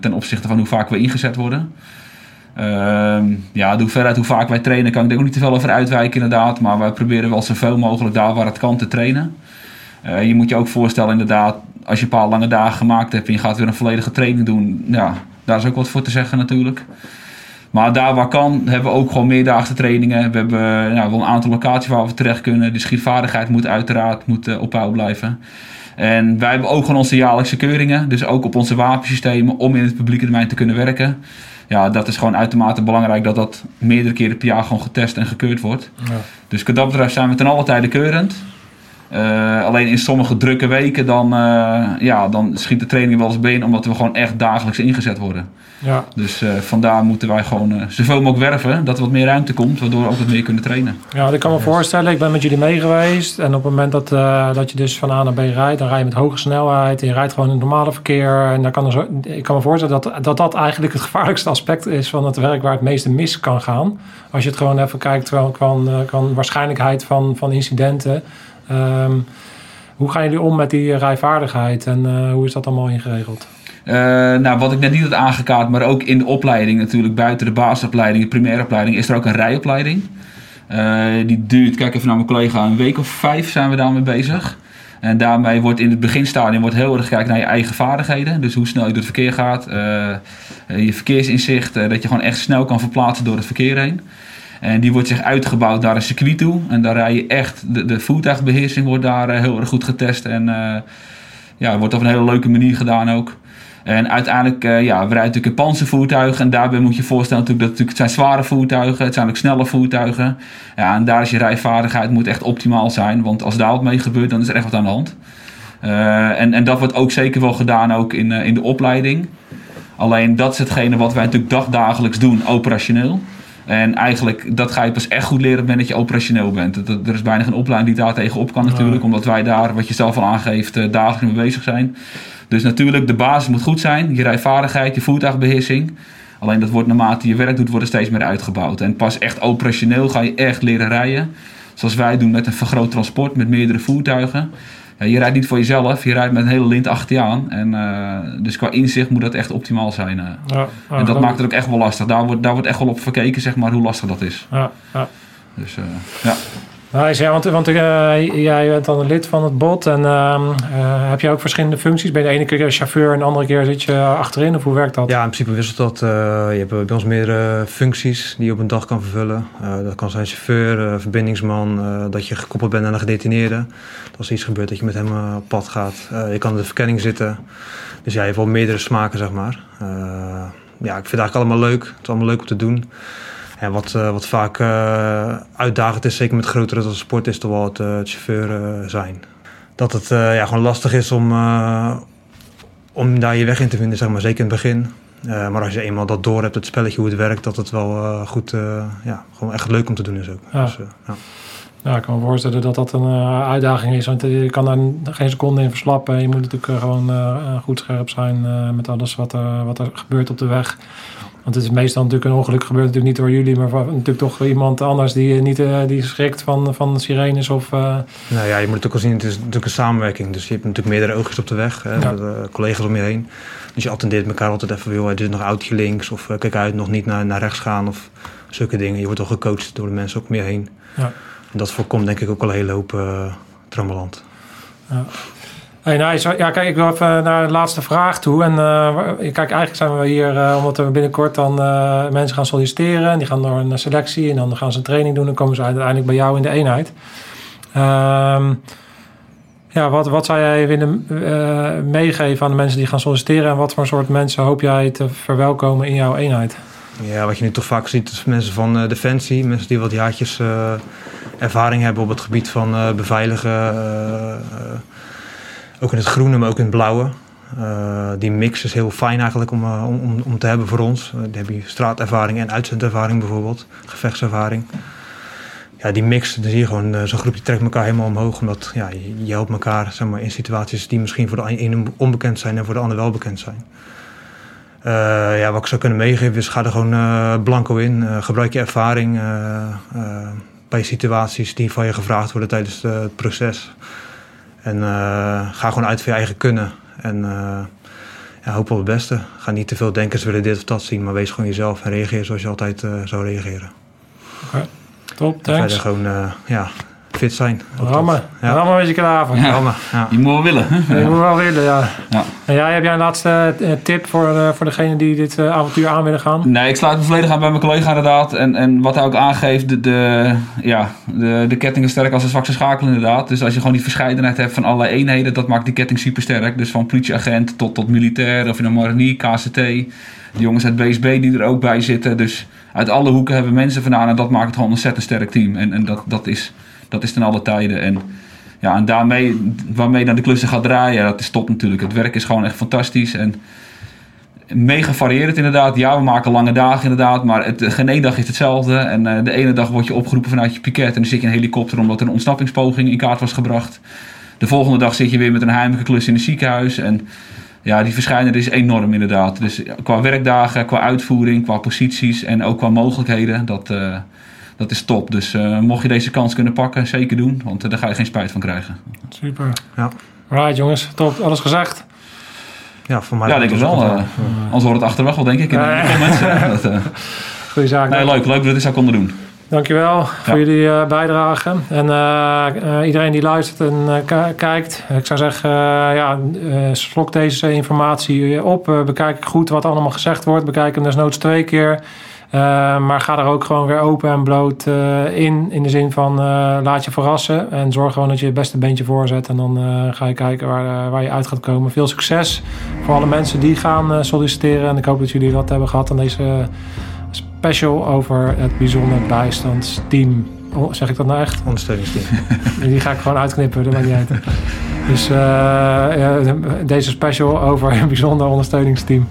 ten opzichte van hoe vaak we ingezet worden. Uh, ja, de hoeveelheid, hoe vaak wij trainen, kan ik er ook niet te veel over uitwijken inderdaad. Maar wij proberen wel zoveel mogelijk daar waar het kan te trainen. Uh, je moet je ook voorstellen inderdaad, als je een paar lange dagen gemaakt hebt en je gaat weer een volledige training doen. Ja, daar is ook wat voor te zeggen natuurlijk. Maar daar waar kan, hebben we ook gewoon meerdaagse trainingen. We hebben nou, wel een aantal locaties waar we terecht kunnen. De schietvaardigheid moet uiteraard moet, uh, op blijven. En wij hebben ook gewoon onze jaarlijkse keuringen. Dus ook op onze wapensystemen om in het publieke domein te kunnen werken ja, dat is gewoon uitermate belangrijk dat dat meerdere keren per jaar gewoon getest en gekeurd wordt. Ja. Dus wat dat betreft zijn we ten alle tijde keurend. Uh, alleen in sommige drukke weken dan, uh, ja, dan schiet de training wel eens been omdat we gewoon echt dagelijks ingezet worden. Ja. Dus uh, vandaar moeten wij gewoon zoveel mogelijk werven, dat er wat meer ruimte komt, waardoor we ook wat meer kunnen trainen. Ja, ik kan me voorstellen, ik ben met jullie mee geweest en op het moment dat, dat je dus van A naar B rijdt, dan rij je met hoge snelheid en je rijdt gewoon in het normale verkeer. En dan kan er zo, ik kan me voorstellen dat, dat dat eigenlijk het [LAUGHS] gevaarlijkste aspect is van het werk waar het meeste mis kan gaan. Als je het gewoon even kijkt qua waarschijnlijkheid van, van incidenten. Um, hoe gaan jullie om met die rijvaardigheid en uh, hoe is dat allemaal ingeregeld? Uh, nou, wat ik net niet had aangekaart, maar ook in de opleiding natuurlijk, buiten de basisopleiding, de primaire opleiding, is er ook een rijopleiding. Uh, die duurt, kijk even naar mijn collega, een week of vijf zijn we daarmee bezig. En daarmee wordt in het beginstadium wordt heel erg gekeken naar je eigen vaardigheden. Dus hoe snel je door het verkeer gaat, je verkeersinzicht, dat je gewoon echt snel kan verplaatsen door het verkeer heen. En die wordt zich uitgebouwd naar een circuit toe. En daar rij je echt, de, de voertuigbeheersing wordt daar heel erg goed getest. En ja, wordt op een hele leuke manier gedaan ook. En uiteindelijk, uh, ja, we rijden natuurlijk in panzervoertuigen. En daarbij moet je je voorstellen natuurlijk, dat het, zijn zware voertuigen. Het zijn ook snelle voertuigen. Ja, en daar is je rijvaardigheid moet echt optimaal zijn. Want als daar wat mee gebeurt, dan is er echt wat aan de hand. En, en dat wordt ook zeker wel gedaan ook in, in de opleiding. Alleen dat is hetgene wat wij natuurlijk dagdagelijks doen, operationeel. En eigenlijk, dat ga je pas echt goed leren op het moment dat je operationeel bent. Dat, er is bijna geen opleiding die daar tegenop kan natuurlijk. Omdat wij daar, wat je zelf al aangeeft, dagelijks mee bezig zijn. Dus natuurlijk, de basis moet goed zijn. Je rijvaardigheid, je voertuigbeheersing. Alleen dat wordt naarmate je werk doet, wordt er steeds meer uitgebouwd. En pas echt operationeel ga je echt leren rijden. Zoals wij doen met een vergroot transport met meerdere voertuigen. Ja, je rijdt niet voor jezelf, je rijdt met een hele lint achter je aan. En, uh, dus qua inzicht moet dat echt optimaal zijn. Uh. Ja, ja, en dat maakt het ook echt wel lastig. Daar wordt, daar wordt echt wel op verkeken, zeg maar, hoe lastig dat is. Ja, Dus uh, ja. Ja, want, want uh, jij bent dan lid van het bot en uh, uh, heb je ook verschillende functies? Ben je de ene keer chauffeur en de andere keer zit je achterin? Of hoe werkt dat? Ja, in principe wisselt dat. je hebt bij ons meerdere functies die je op een dag kan vervullen. dat kan zijn chauffeur, verbindingsman, dat je gekoppeld bent aan een gedetineerde. Als er iets gebeurt dat je met hem op pad gaat. je kan in de verkenning zitten. Dus ja, je hebt wel meerdere smaken, zeg maar. ja, ik vind het eigenlijk allemaal leuk. Het is allemaal leuk om te doen. En wat, uh, wat vaak uh, uitdagend is, zeker met grotere transport, is toch wel het, het chauffeur zijn. Dat het ja, gewoon lastig is om, om daar je weg in te vinden, zeg maar, zeker in het begin. maar als je eenmaal dat door hebt, het spelletje, hoe het werkt, dat het wel goed, ja, gewoon echt leuk om te doen is ook. Ja. Dus, ja. Ja, ik kan me voorstellen dat dat een uitdaging is. Want je kan daar geen seconde in verslappen. Je moet natuurlijk gewoon goed scherp zijn met alles wat, wat er gebeurt op de weg. Want het is meestal natuurlijk een ongeluk gebeurt natuurlijk niet door jullie, maar natuurlijk toch iemand anders die niet die schrikt van, van sirenes of... Nou ja, je moet het ook al zien, het is natuurlijk een samenwerking. Dus je hebt natuurlijk meerdere oogjes op de weg, hè, ja. collega's om je heen. Dus je attendeert elkaar altijd even, joh, er is nog oudje links of kijk uit, nog niet naar, naar rechts gaan of zulke dingen. Je wordt al gecoacht door de mensen ook meer heen. Ja. En dat voorkomt denk ik ook wel een hele hoop uh, trammeland. Ja. Ja, kijk, ik wil even naar de laatste vraag toe. En uh, kijk, eigenlijk zijn we hier uh, omdat we binnenkort dan uh, mensen gaan solliciteren. En die gaan door een selectie en dan gaan ze een training doen. En komen ze uiteindelijk bij jou in de eenheid. Um, ja, wat, wat zou jij willen meegeven aan de mensen die gaan solliciteren? En wat voor soort mensen hoop jij te verwelkomen in jouw eenheid? Ja, wat je nu toch vaak ziet mensen van Defensie. Mensen die wat jaartjes ervaring hebben op het gebied van beveiligen. Uh, ook in het groene, maar ook in het blauwe. die mix is heel fijn eigenlijk om, om, om te hebben voor ons. dan heb je straatervaring en uitzendervaring bijvoorbeeld, gevechtservaring. Ja, die mix, dan zie je gewoon, zo'n groep die trekt elkaar helemaal omhoog. Omdat ja, je, helpt elkaar zeg maar, in situaties die misschien voor de een onbekend zijn en voor de ander wel bekend zijn. Uh, ja, wat ik zou kunnen meegeven is ga er gewoon uh, blanco in. Uh, gebruik je ervaring bij situaties die van je gevraagd worden tijdens het proces. En uh, ga gewoon uit voor je eigen kunnen. En uh, ja, hoop op het beste. Ga niet te veel denken, ze willen dit of dat zien. Maar wees gewoon jezelf en reageer zoals je altijd uh, zou reageren. Oké, okay. top, thanks. En gewoon ja, fit zijn. Rammen, ja. rammen met je klaver. Ja. Rammen, ja. Je moet wel willen. Hè? Je moet wel willen, ja. ja. En jij, heb jij een laatste uh, tip voor, uh, voor degene die dit uh, avontuur aan willen gaan? Nee, ik sluit me volledig aan bij mijn collega inderdaad. En, en wat hij ook aangeeft, de, de, ja, de, de ketting is sterk als een zwakste schakel inderdaad. Dus als je gewoon die verscheidenheid hebt van allerlei eenheden, dat maakt die ketting super sterk. Dus van politieagent tot, tot militair, of in een marinier, KCT. De jongens uit BSB die er ook bij zitten. Dus uit alle hoeken hebben mensen vandaan en dat maakt het gewoon een ontzettend sterk team. En, en dat, dat is dat is ten alle tijden. En, ja, en daarmee, waarmee dan de klussen gaat draaien, dat is top natuurlijk. Het werk is gewoon echt fantastisch. En mega variërend inderdaad. Ja, we maken lange dagen inderdaad, maar het, geen één dag is hetzelfde. En uh, de ene dag word je opgeroepen vanuit je piket en dan zit je in een helikopter omdat er een ontsnappingspoging in kaart was gebracht. De volgende dag zit je weer met een heimelijke klus in een ziekenhuis. En ja, die verschijning is enorm inderdaad. Dus qua werkdagen, qua uitvoering, qua posities en ook qua mogelijkheden, dat, uh, dat is top. Dus uh, mocht je deze kans kunnen pakken, zeker doen. Want uh, daar ga je geen spijt van krijgen. Super. Ja. Right jongens, top. Alles gezegd? Ja, voor mij. Ja, denk ik wel. Uh, anders wordt het achterweg wel, denk ik. In de mensen. [LAUGHS] dat, Goeie zaak. Nee, leuk. Leuk dat we dit zou konden doen. Dankjewel voor jullie uh, bijdrage. En uh, iedereen die luistert en kijkt. Ik zou zeggen, ja, slok deze informatie op. bekijk goed wat allemaal gezegd wordt. Bekijk hem desnoods twee keer. Maar ga er ook gewoon weer open en bloot in. In de zin van laat je verrassen. En zorg gewoon dat je het beste beentje voorzet. En dan ga je kijken waar, waar je uit gaat komen. Veel succes voor alle mensen die gaan solliciteren. En ik hoop dat jullie wat hebben gehad aan deze special over het bijzonder bijstandsteam. Oh, zeg ik dat nou echt? Ondersteuningsteam. [LAUGHS] Die ga ik gewoon uitknippen, dat maakt niet uit. Dus uh, deze special over een bijzonder ondersteuningsteam.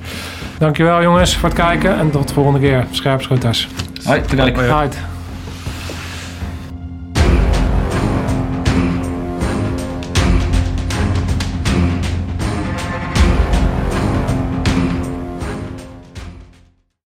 Dankjewel jongens voor het kijken en tot de volgende keer. Scherpschutters. Hoi, te.